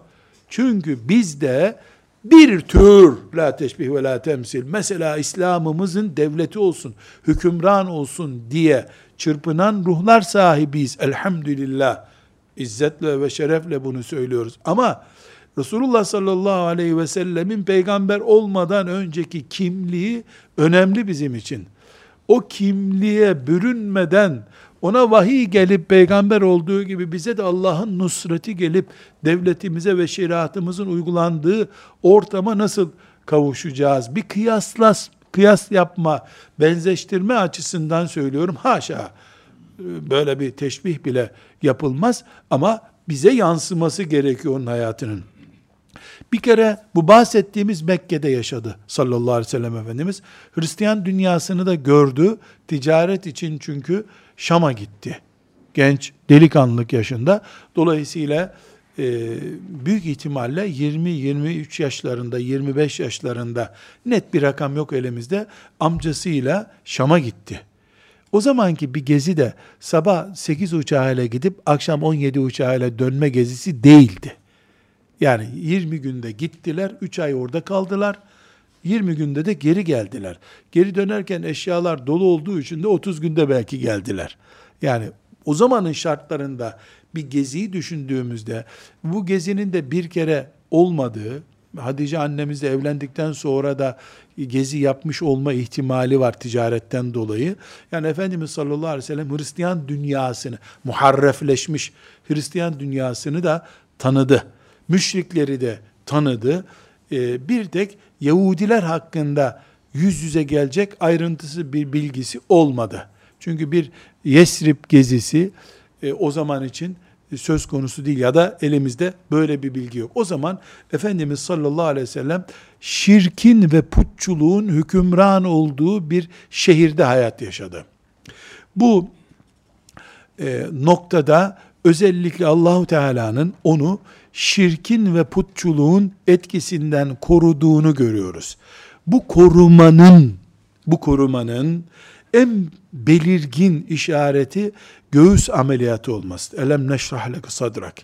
Çünkü bizde bir tür la teşbih ve la temsil mesela İslam'ımızın devleti olsun, hükümran olsun diye çırpınan ruhlar sahibiyiz elhamdülillah. İzzetle ve şerefle bunu söylüyoruz. Ama Resulullah sallallahu aleyhi ve sellemin peygamber olmadan önceki kimliği önemli bizim için. O kimliğe bürünmeden ona vahiy gelip peygamber olduğu gibi bize de Allah'ın nusreti gelip devletimize ve şeriatımızın uygulandığı ortama nasıl kavuşacağız? Bir kıyaslas, kıyas yapma, benzeştirme açısından söylüyorum. Haşa böyle bir teşbih bile yapılmaz ama bize yansıması gerekiyor onun hayatının. Bir kere bu bahsettiğimiz Mekke'de yaşadı sallallahu aleyhi ve sellem Efendimiz. Hristiyan dünyasını da gördü. Ticaret için çünkü Şam'a gitti. Genç, delikanlılık yaşında. Dolayısıyla e, büyük ihtimalle 20-23 yaşlarında, 25 yaşlarında net bir rakam yok elimizde. Amcasıyla Şam'a gitti. O zamanki bir gezi de sabah 8 uçağıyla gidip akşam 17 uçağıyla dönme gezisi değildi. Yani 20 günde gittiler, 3 ay orada kaldılar. 20 günde de geri geldiler. Geri dönerken eşyalar dolu olduğu için de 30 günde belki geldiler. Yani o zamanın şartlarında bir geziyi düşündüğümüzde bu gezinin de bir kere olmadığı, Hatice annemizle evlendikten sonra da gezi yapmış olma ihtimali var ticaretten dolayı. Yani Efendimiz sallallahu aleyhi ve sellem Hristiyan dünyasını, muharrefleşmiş Hristiyan dünyasını da tanıdı. Müşrikleri de tanıdı. Ee, bir tek Yahudiler hakkında yüz yüze gelecek ayrıntısı bir bilgisi olmadı. Çünkü bir Yesrib gezisi e, o zaman için söz konusu değil ya da elimizde böyle bir bilgi yok. O zaman Efendimiz sallallahu aleyhi ve sellem şirkin ve putçuluğun hükümran olduğu bir şehirde hayat yaşadı. Bu e, noktada özellikle Allahu Teala'nın onu şirkin ve putçuluğun etkisinden koruduğunu görüyoruz. Bu korumanın bu korumanın en belirgin işareti göğüs ameliyatı olması. Elem neşrah sadrak.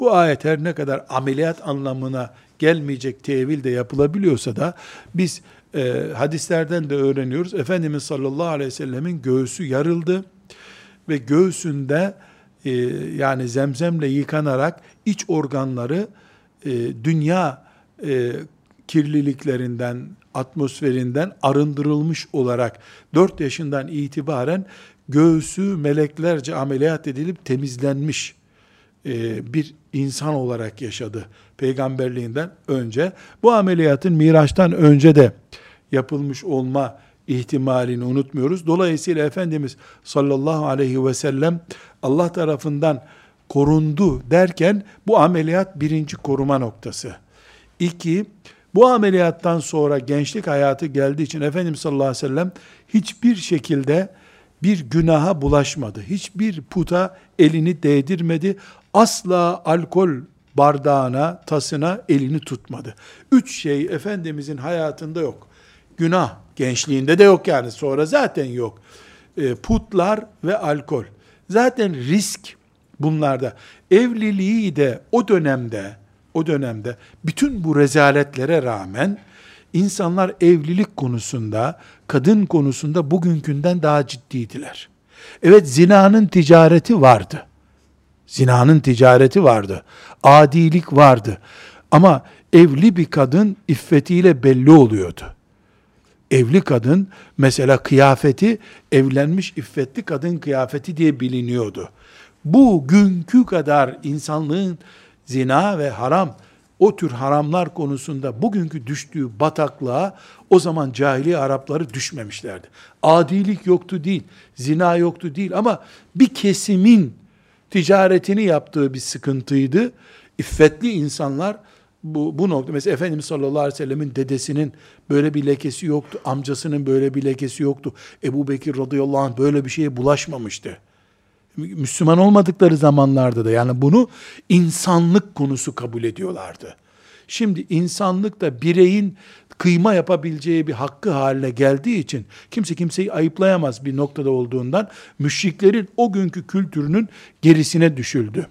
Bu ayet her ne kadar ameliyat anlamına gelmeyecek tevil de yapılabiliyorsa da biz e, hadislerden de öğreniyoruz. Efendimiz sallallahu aleyhi ve sellemin göğsü yarıldı ve göğsünde e, yani zemzemle yıkanarak iç organları e, dünya e, kirliliklerinden, atmosferinden arındırılmış olarak 4 yaşından itibaren göğsü meleklerce ameliyat edilip temizlenmiş e, bir insan olarak yaşadı peygamberliğinden önce. Bu ameliyatın Miraç'tan önce de yapılmış olma ihtimalini unutmuyoruz. Dolayısıyla Efendimiz sallallahu aleyhi ve sellem Allah tarafından korundu derken bu ameliyat birinci koruma noktası. İki, bu ameliyattan sonra gençlik hayatı geldiği için Efendimiz sallallahu aleyhi ve sellem hiçbir şekilde bir günaha bulaşmadı. Hiçbir puta elini değdirmedi. Asla alkol bardağına, tasına elini tutmadı. Üç şey Efendimizin hayatında yok. Günah, gençliğinde de yok yani sonra zaten yok. E, putlar ve alkol. Zaten risk bunlarda. Evliliği de o dönemde, o dönemde bütün bu rezaletlere rağmen insanlar evlilik konusunda, kadın konusunda bugünkünden daha ciddiydiler. Evet zinanın ticareti vardı. Zinanın ticareti vardı. Adilik vardı. Ama evli bir kadın iffetiyle belli oluyordu. Evli kadın mesela kıyafeti evlenmiş iffetli kadın kıyafeti diye biliniyordu. Bu günkü kadar insanlığın zina ve haram o tür haramlar konusunda bugünkü düştüğü bataklığa o zaman cahiliye Arapları düşmemişlerdi. Adilik yoktu değil, zina yoktu değil ama bir kesimin ticaretini yaptığı bir sıkıntıydı. İffetli insanlar bu, bu nokta, mesela Efendimiz sallallahu aleyhi ve sellemin dedesinin böyle bir lekesi yoktu, amcasının böyle bir lekesi yoktu. Ebu Bekir radıyallahu anh böyle bir şeye bulaşmamıştı. Müslüman olmadıkları zamanlarda da yani bunu insanlık konusu kabul ediyorlardı. Şimdi insanlık da bireyin kıyma yapabileceği bir hakkı haline geldiği için kimse kimseyi ayıplayamaz bir noktada olduğundan müşriklerin o günkü kültürünün gerisine düşüldü.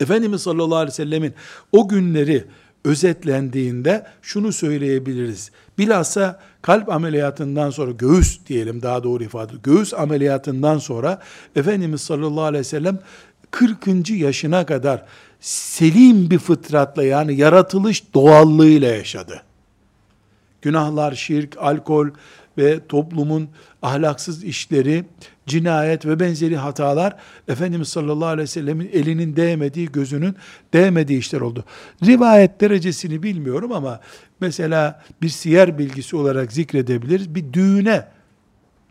Efendimiz sallallahu aleyhi ve sellemin o günleri özetlendiğinde şunu söyleyebiliriz. Bilhassa kalp ameliyatından sonra göğüs diyelim daha doğru ifade göğüs ameliyatından sonra Efendimiz sallallahu aleyhi ve sellem 40. yaşına kadar selim bir fıtratla yani yaratılış doğallığıyla yaşadı. Günahlar, şirk, alkol ve toplumun ahlaksız işleri, cinayet ve benzeri hatalar Efendimiz sallallahu aleyhi ve sellemin elinin değmediği, gözünün değmediği işler oldu. Rivayet derecesini bilmiyorum ama mesela bir siyer bilgisi olarak zikredebiliriz. Bir düğüne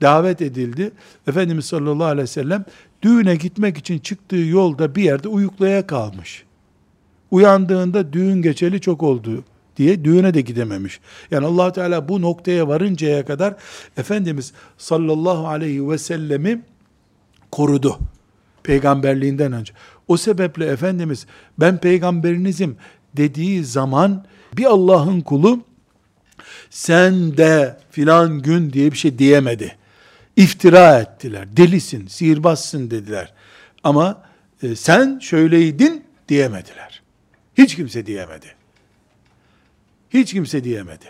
davet edildi. Efendimiz sallallahu aleyhi ve sellem düğüne gitmek için çıktığı yolda bir yerde uyuklaya kalmış. Uyandığında düğün geçeli çok oldu diye düğüne de gidememiş. Yani allah Teala bu noktaya varıncaya kadar Efendimiz sallallahu aleyhi ve sellemi korudu. Peygamberliğinden önce. O sebeple Efendimiz ben peygamberinizim dediği zaman bir Allah'ın kulu sen de filan gün diye bir şey diyemedi. İftira ettiler. Delisin, sihirbazsın dediler. Ama e, sen şöyleydin diyemediler. Hiç kimse diyemedi. Hiç kimse diyemedi.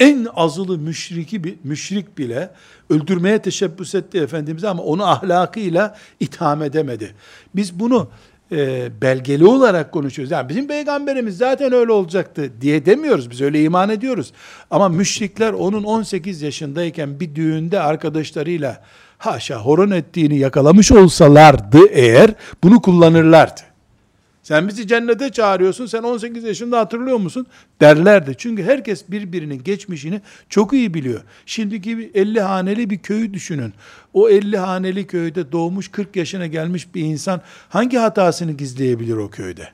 En azılı müşriki müşrik bile öldürmeye teşebbüs etti Efendimiz ama onu ahlakıyla itham edemedi. Biz bunu e, belgeli olarak konuşuyoruz. Yani bizim peygamberimiz zaten öyle olacaktı diye demiyoruz. Biz öyle iman ediyoruz. Ama müşrikler onun 18 yaşındayken bir düğünde arkadaşlarıyla haşa horon ettiğini yakalamış olsalardı eğer bunu kullanırlardı. Sen bizi cennete çağırıyorsun, sen 18 yaşında hatırlıyor musun? Derlerdi. Çünkü herkes birbirinin geçmişini çok iyi biliyor. Şimdiki bir 50 haneli bir köyü düşünün. O 50 haneli köyde doğmuş 40 yaşına gelmiş bir insan hangi hatasını gizleyebilir o köyde?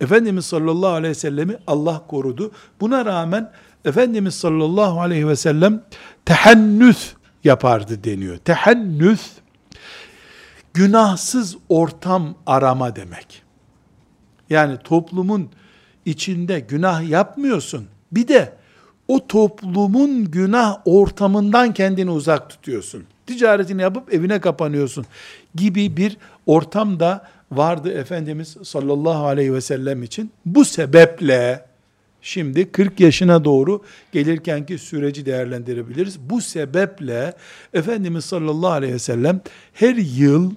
Efendimiz sallallahu aleyhi ve sellemi Allah korudu. Buna rağmen Efendimiz sallallahu aleyhi ve sellem tehennüs yapardı deniyor. Tehennüs günahsız ortam arama demek. Yani toplumun içinde günah yapmıyorsun. Bir de o toplumun günah ortamından kendini uzak tutuyorsun. Ticaretini yapıp evine kapanıyorsun gibi bir ortam da vardı Efendimiz sallallahu aleyhi ve sellem için. Bu sebeple Şimdi 40 yaşına doğru gelirkenki süreci değerlendirebiliriz. Bu sebeple Efendimiz sallallahu aleyhi ve sellem her yıl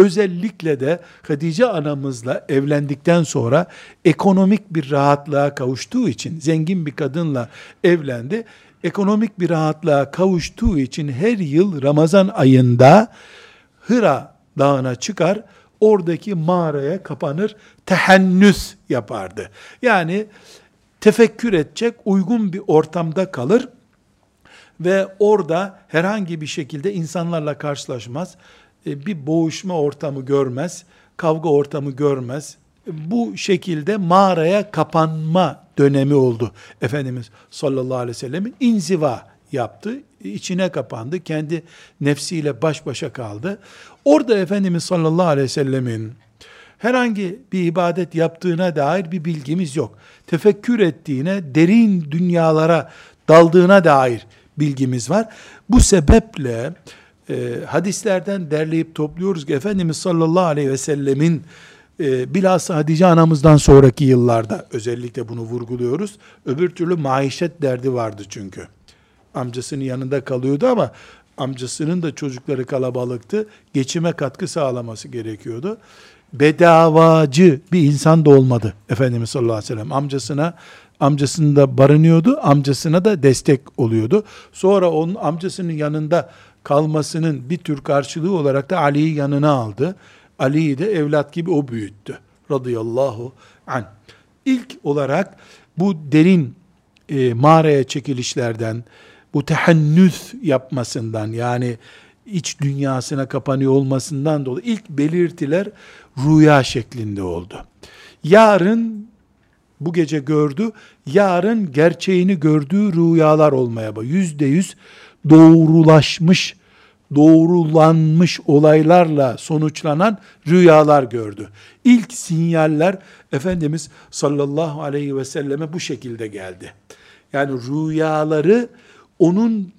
Özellikle de Hatice anamızla evlendikten sonra ekonomik bir rahatlığa kavuştuğu için zengin bir kadınla evlendi. Ekonomik bir rahatlığa kavuştuğu için her yıl Ramazan ayında Hıra dağına çıkar. oradaki mağaraya kapanır, tehennüs yapardı. Yani tefekkür edecek uygun bir ortamda kalır ve orada herhangi bir şekilde insanlarla karşılaşmaz, bir boğuşma ortamı görmez, kavga ortamı görmez. Bu şekilde mağaraya kapanma dönemi oldu. Efendimiz sallallahu aleyhi ve sellemin inziva yaptı, içine kapandı, kendi nefsiyle baş başa kaldı. Orada Efendimiz sallallahu aleyhi ve sellemin herhangi bir ibadet yaptığına dair bir bilgimiz yok. Tefekkür ettiğine, derin dünyalara daldığına dair bilgimiz var. Bu sebeple e, hadislerden derleyip topluyoruz ki Efendimiz sallallahu aleyhi ve sellemin e, bilhassa Hatice anamızdan sonraki yıllarda özellikle bunu vurguluyoruz. Öbür türlü maişet derdi vardı çünkü. Amcasının yanında kalıyordu ama amcasının da çocukları kalabalıktı. Geçime katkı sağlaması gerekiyordu. Bedavacı bir insan da olmadı Efendimiz sallallahu aleyhi ve sellem. Amcasına amcasında barınıyordu, amcasına da destek oluyordu. Sonra onun amcasının yanında kalmasının bir tür karşılığı olarak da Ali'yi yanına aldı. Ali'yi de evlat gibi o büyüttü. Radıyallahu an. İlk olarak bu derin e, mağaraya çekilişlerden, bu tehennüs yapmasından yani iç dünyasına kapanıyor olmasından dolayı ilk belirtiler rüya şeklinde oldu. Yarın bu gece gördü, yarın gerçeğini gördüğü rüyalar olmaya bak. Yüzde yüz doğrulaşmış, doğrulanmış olaylarla sonuçlanan rüyalar gördü. İlk sinyaller Efendimiz sallallahu aleyhi ve selleme bu şekilde geldi. Yani rüyaları onun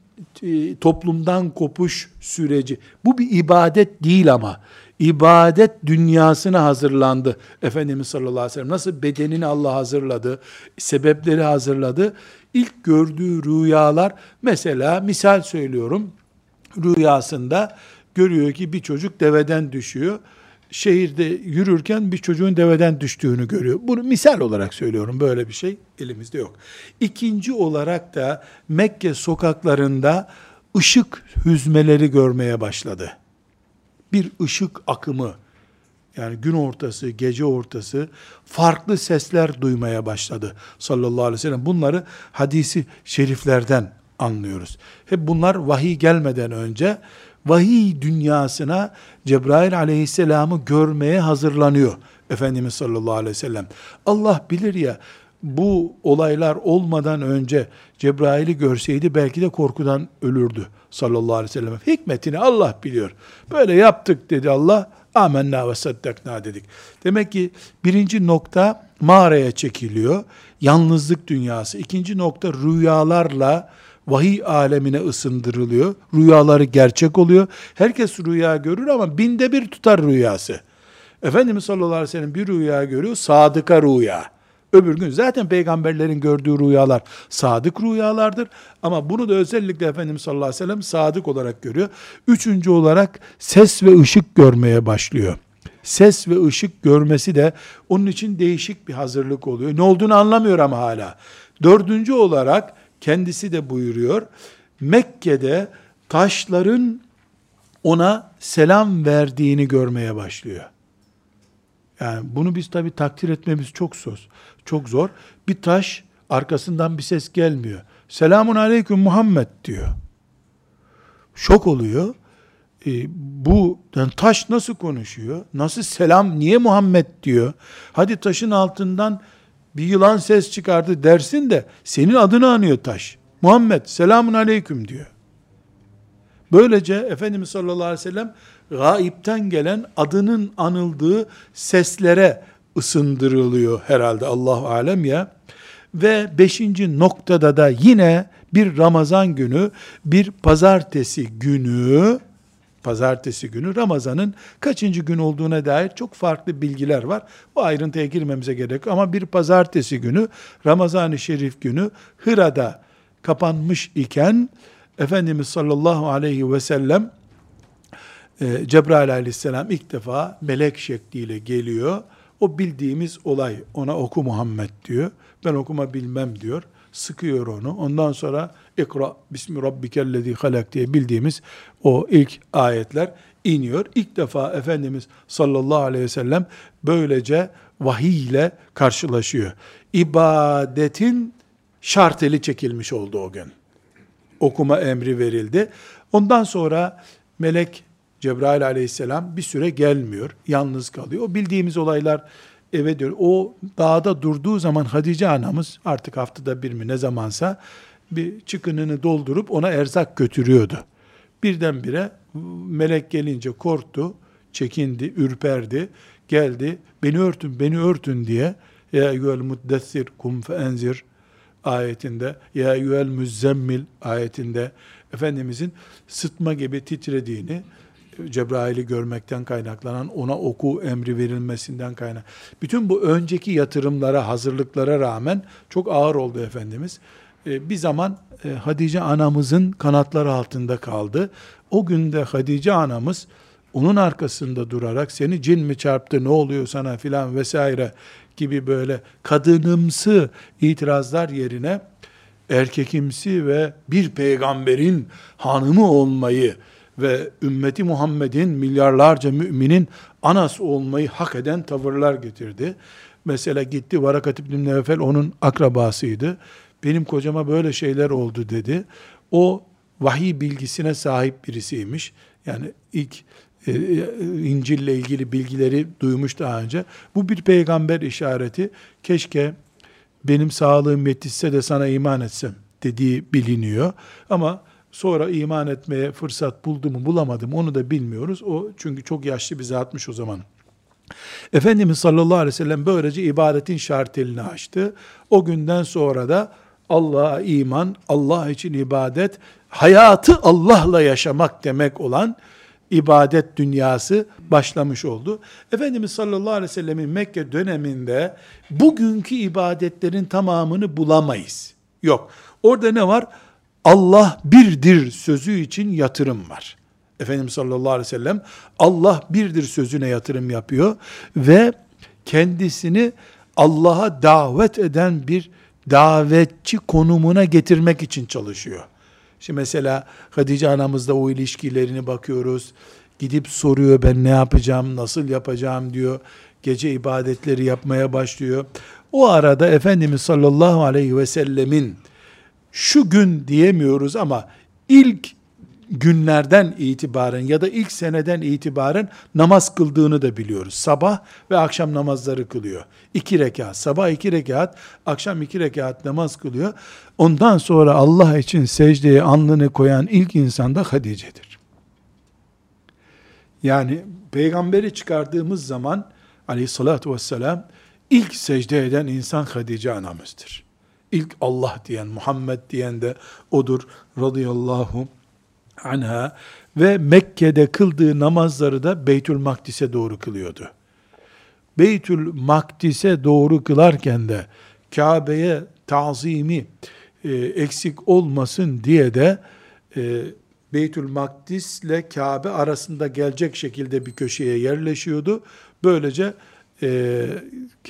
e, toplumdan kopuş süreci. Bu bir ibadet değil ama ibadet dünyasına hazırlandı. Efendimiz sallallahu aleyhi ve sellem nasıl bedenini Allah hazırladı, sebepleri hazırladı. İlk gördüğü rüyalar mesela misal söylüyorum rüyasında görüyor ki bir çocuk deveden düşüyor. Şehirde yürürken bir çocuğun deveden düştüğünü görüyor. Bunu misal olarak söylüyorum. Böyle bir şey elimizde yok. İkinci olarak da Mekke sokaklarında ışık hüzmeleri görmeye başladı bir ışık akımı, yani gün ortası, gece ortası farklı sesler duymaya başladı sallallahu aleyhi ve sellem. Bunları hadisi şeriflerden anlıyoruz. Hep bunlar vahiy gelmeden önce vahiy dünyasına Cebrail aleyhisselamı görmeye hazırlanıyor Efendimiz sallallahu aleyhi ve sellem. Allah bilir ya bu olaylar olmadan önce Cebrail'i görseydi belki de korkudan ölürdü sallallahu aleyhi ve sellem. Hikmetini Allah biliyor. Böyle yaptık dedi Allah. Amenna ve saddakna dedik. Demek ki birinci nokta mağaraya çekiliyor. Yalnızlık dünyası. İkinci nokta rüyalarla vahiy alemine ısındırılıyor. Rüyaları gerçek oluyor. Herkes rüya görür ama binde bir tutar rüyası. Efendimiz sallallahu aleyhi ve sellem bir rüya görüyor. Sadıka rüya. Öbür gün zaten peygamberlerin gördüğü rüyalar sadık rüyalardır. Ama bunu da özellikle Efendimiz sallallahu aleyhi ve sellem sadık olarak görüyor. Üçüncü olarak ses ve ışık görmeye başlıyor. Ses ve ışık görmesi de onun için değişik bir hazırlık oluyor. Ne olduğunu anlamıyor ama hala. Dördüncü olarak kendisi de buyuruyor. Mekke'de taşların ona selam verdiğini görmeye başlıyor. Yani bunu biz tabi takdir etmemiz çok zor. Çok zor. Bir taş arkasından bir ses gelmiyor. Selamun aleyküm Muhammed diyor. Şok oluyor. E, bu yani taş nasıl konuşuyor? Nasıl selam? Niye Muhammed diyor? Hadi taşın altından bir yılan ses çıkardı dersin de senin adını anıyor taş. Muhammed selamun aleyküm diyor. Böylece Efendimiz sallallahu aleyhi ve sellem gaipten gelen adının anıldığı seslere ısındırılıyor herhalde Allah alem ya. Ve beşinci noktada da yine bir Ramazan günü, bir pazartesi günü, pazartesi günü Ramazan'ın kaçıncı gün olduğuna dair çok farklı bilgiler var. Bu ayrıntıya girmemize gerek ama bir pazartesi günü Ramazan-ı Şerif günü Hıra'da kapanmış iken Efendimiz sallallahu aleyhi ve sellem e, Cebrail aleyhisselam ilk defa melek şekliyle geliyor. O bildiğimiz olay ona oku Muhammed diyor. Ben okuma bilmem diyor. Sıkıyor onu. Ondan sonra İkra bismi rabbikellezi halak diye bildiğimiz o ilk ayetler iniyor. İlk defa Efendimiz sallallahu aleyhi ve sellem böylece vahiy ile karşılaşıyor. İbadetin şarteli çekilmiş oldu o gün. Okuma emri verildi. Ondan sonra melek Cebrail aleyhisselam bir süre gelmiyor. Yalnız kalıyor. O bildiğimiz olaylar eve diyor. O dağda durduğu zaman Hatice anamız artık haftada bir mi ne zamansa bir çıkınını doldurup ona erzak götürüyordu. Birdenbire melek gelince korktu, çekindi, ürperdi, geldi, beni örtün, beni örtün diye ya eyyuhel muddessir kum fe enzir ayetinde ya eyyuhel müzzemmil ayetinde Efendimizin sıtma gibi titrediğini Cebrail'i görmekten kaynaklanan ona oku emri verilmesinden kaynak. Bütün bu önceki yatırımlara, hazırlıklara rağmen çok ağır oldu Efendimiz. Ee, bir zaman e, Hatice anamızın kanatları altında kaldı. O günde Hatice anamız onun arkasında durarak seni cin mi çarptı ne oluyor sana filan vesaire gibi böyle kadınımsı itirazlar yerine erkekimsi ve bir peygamberin hanımı olmayı ve ümmeti Muhammed'in milyarlarca müminin anası olmayı hak eden tavırlar getirdi. Mesela gitti Varakat İbn Nevfel onun akrabasıydı. Benim kocama böyle şeyler oldu dedi. O vahiy bilgisine sahip birisiymiş. Yani ilk e, İncil'le ilgili bilgileri duymuş daha önce. Bu bir peygamber işareti. Keşke benim sağlığım yetişse de sana iman etsem dediği biliniyor. Ama sonra iman etmeye fırsat buldu mu bulamadı mı onu da bilmiyoruz. O çünkü çok yaşlı bir zatmış o zaman. Efendimiz sallallahu aleyhi ve sellem böylece ibadetin şartelini açtı. O günden sonra da Allah'a iman, Allah için ibadet, hayatı Allah'la yaşamak demek olan ibadet dünyası başlamış oldu. Efendimiz sallallahu aleyhi ve sellemin Mekke döneminde bugünkü ibadetlerin tamamını bulamayız. Yok. Orada ne var? Allah birdir sözü için yatırım var. Efendimiz sallallahu aleyhi ve sellem Allah birdir sözüne yatırım yapıyor ve kendisini Allah'a davet eden bir davetçi konumuna getirmek için çalışıyor. Şimdi mesela Hatice anamızda o ilişkilerini bakıyoruz. Gidip soruyor ben ne yapacağım, nasıl yapacağım diyor. Gece ibadetleri yapmaya başlıyor. O arada Efendimiz sallallahu aleyhi ve sellemin şu gün diyemiyoruz ama ilk günlerden itibaren ya da ilk seneden itibaren namaz kıldığını da biliyoruz. Sabah ve akşam namazları kılıyor. İki rekat, sabah iki rekat, akşam iki rekat namaz kılıyor. Ondan sonra Allah için secdeye alnını koyan ilk insan da Hadice'dir. Yani peygamberi çıkardığımız zaman aleyhissalatü vesselam ilk secde eden insan Hadice anamızdır. İlk Allah diyen, Muhammed diyen de odur radıyallahu anha ve Mekke'de kıldığı namazları da Beytül Makdis'e doğru kılıyordu. Beytül Makdis'e doğru kılarken de Kabe'ye tazimi e, eksik olmasın diye de e, Beytül Makdis ile Kabe arasında gelecek şekilde bir köşeye yerleşiyordu. Böylece e,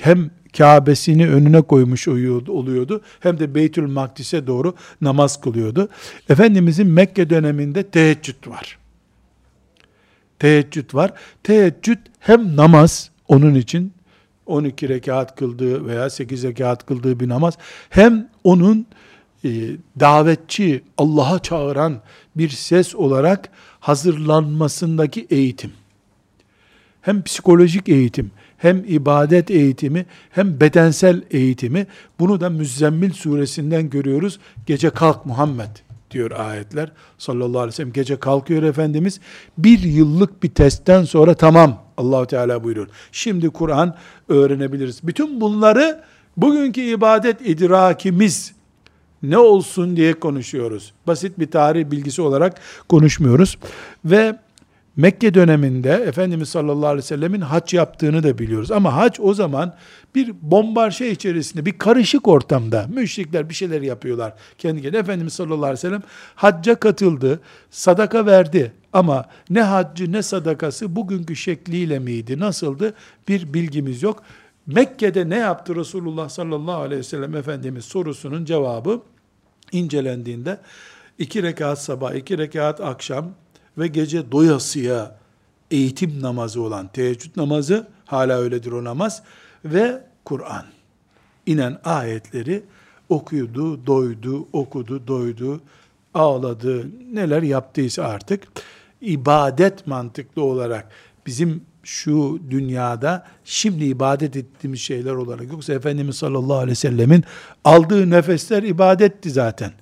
hem Kabe'sini önüne koymuş oluyordu hem de Beytül Makdis'e doğru namaz kılıyordu. Efendimizin Mekke döneminde teheccüd var. Teheccüd var. Teheccüd hem namaz onun için 12 rekat kıldığı veya 8 rekat kıldığı bir namaz hem onun e, davetçi, Allah'a çağıran bir ses olarak hazırlanmasındaki eğitim. Hem psikolojik eğitim, hem ibadet eğitimi hem bedensel eğitimi bunu da Müzzemmil suresinden görüyoruz. Gece kalk Muhammed diyor ayetler sallallahu aleyhi ve sellem. Gece kalkıyor Efendimiz. Bir yıllık bir testten sonra tamam Allahu Teala buyuruyor. Şimdi Kur'an öğrenebiliriz. Bütün bunları bugünkü ibadet idrakimiz ne olsun diye konuşuyoruz. Basit bir tarih bilgisi olarak konuşmuyoruz. Ve Mekke döneminde Efendimiz sallallahu aleyhi ve sellemin hac yaptığını da biliyoruz. Ama hac o zaman bir bombarşe içerisinde, bir karışık ortamda müşrikler bir şeyler yapıyorlar. Kendi kendine Efendimiz sallallahu aleyhi ve sellem hacca katıldı, sadaka verdi. Ama ne haccı ne sadakası bugünkü şekliyle miydi, nasıldı bir bilgimiz yok. Mekke'de ne yaptı Resulullah sallallahu aleyhi ve sellem Efendimiz sorusunun cevabı incelendiğinde iki rekat sabah, iki rekat akşam ve gece doyasıya eğitim namazı olan teheccüd namazı, hala öyledir o namaz, ve Kur'an. inen ayetleri okuyordu, doydu, okudu, doydu, ağladı, neler yaptıysa artık ibadet mantıklı olarak bizim şu dünyada şimdi ibadet ettiğimiz şeyler olarak yoksa Efendimiz sallallahu aleyhi ve sellemin aldığı nefesler ibadetti zaten.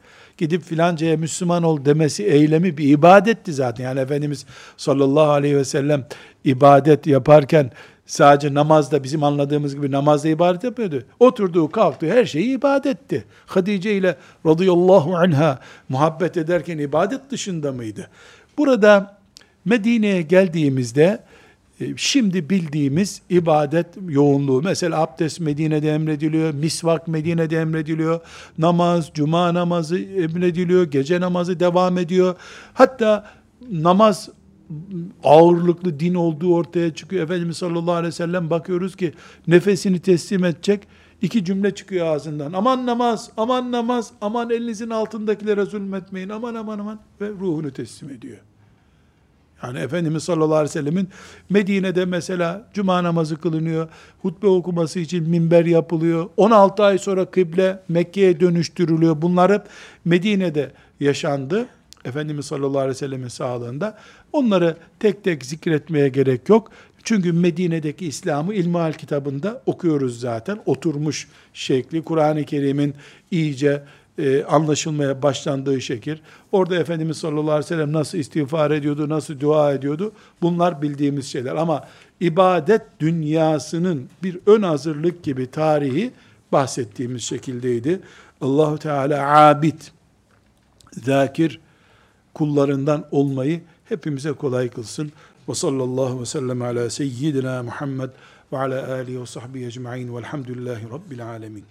Gidip filancaya Müslüman ol demesi eylemi bir ibadetti zaten. Yani Efendimiz sallallahu aleyhi ve sellem ibadet yaparken sadece namazda bizim anladığımız gibi namazda ibadet yapıyordu. Oturduğu kalktığı her şeyi ibadetti. Hadice ile radıyallahu anha muhabbet ederken ibadet dışında mıydı? Burada Medine'ye geldiğimizde şimdi bildiğimiz ibadet yoğunluğu mesela abdest Medine'de emrediliyor, misvak Medine'de emrediliyor, namaz, cuma namazı emrediliyor, gece namazı devam ediyor. Hatta namaz ağırlıklı din olduğu ortaya çıkıyor. Efendimiz sallallahu aleyhi ve sellem bakıyoruz ki nefesini teslim edecek iki cümle çıkıyor ağzından. Aman namaz, aman namaz, aman elinizin altındakilere zulmetmeyin, aman aman aman ve ruhunu teslim ediyor. Yani Efendimiz sallallahu aleyhi ve sellemin Medine'de mesela cuma namazı kılınıyor, hutbe okuması için minber yapılıyor, 16 ay sonra kıble Mekke'ye dönüştürülüyor. Bunlar hep Medine'de yaşandı. Efendimiz sallallahu aleyhi ve sellemin sağlığında. Onları tek tek zikretmeye gerek yok. Çünkü Medine'deki İslam'ı İlmihal kitabında okuyoruz zaten. Oturmuş şekli, Kur'an-ı Kerim'in iyice e, anlaşılmaya başlandığı şekil. Orada Efendimiz sallallahu aleyhi ve sellem nasıl istiğfar ediyordu, nasıl dua ediyordu? Bunlar bildiğimiz şeyler. Ama ibadet dünyasının bir ön hazırlık gibi tarihi bahsettiğimiz şekildeydi. Allahu Teala abid, zakir kullarından olmayı hepimize kolay kılsın. Ve sallallahu ve sellem ala seyyidina Muhammed ve ala alihi ve sahbihi ecma'in velhamdülillahi rabbil alemin.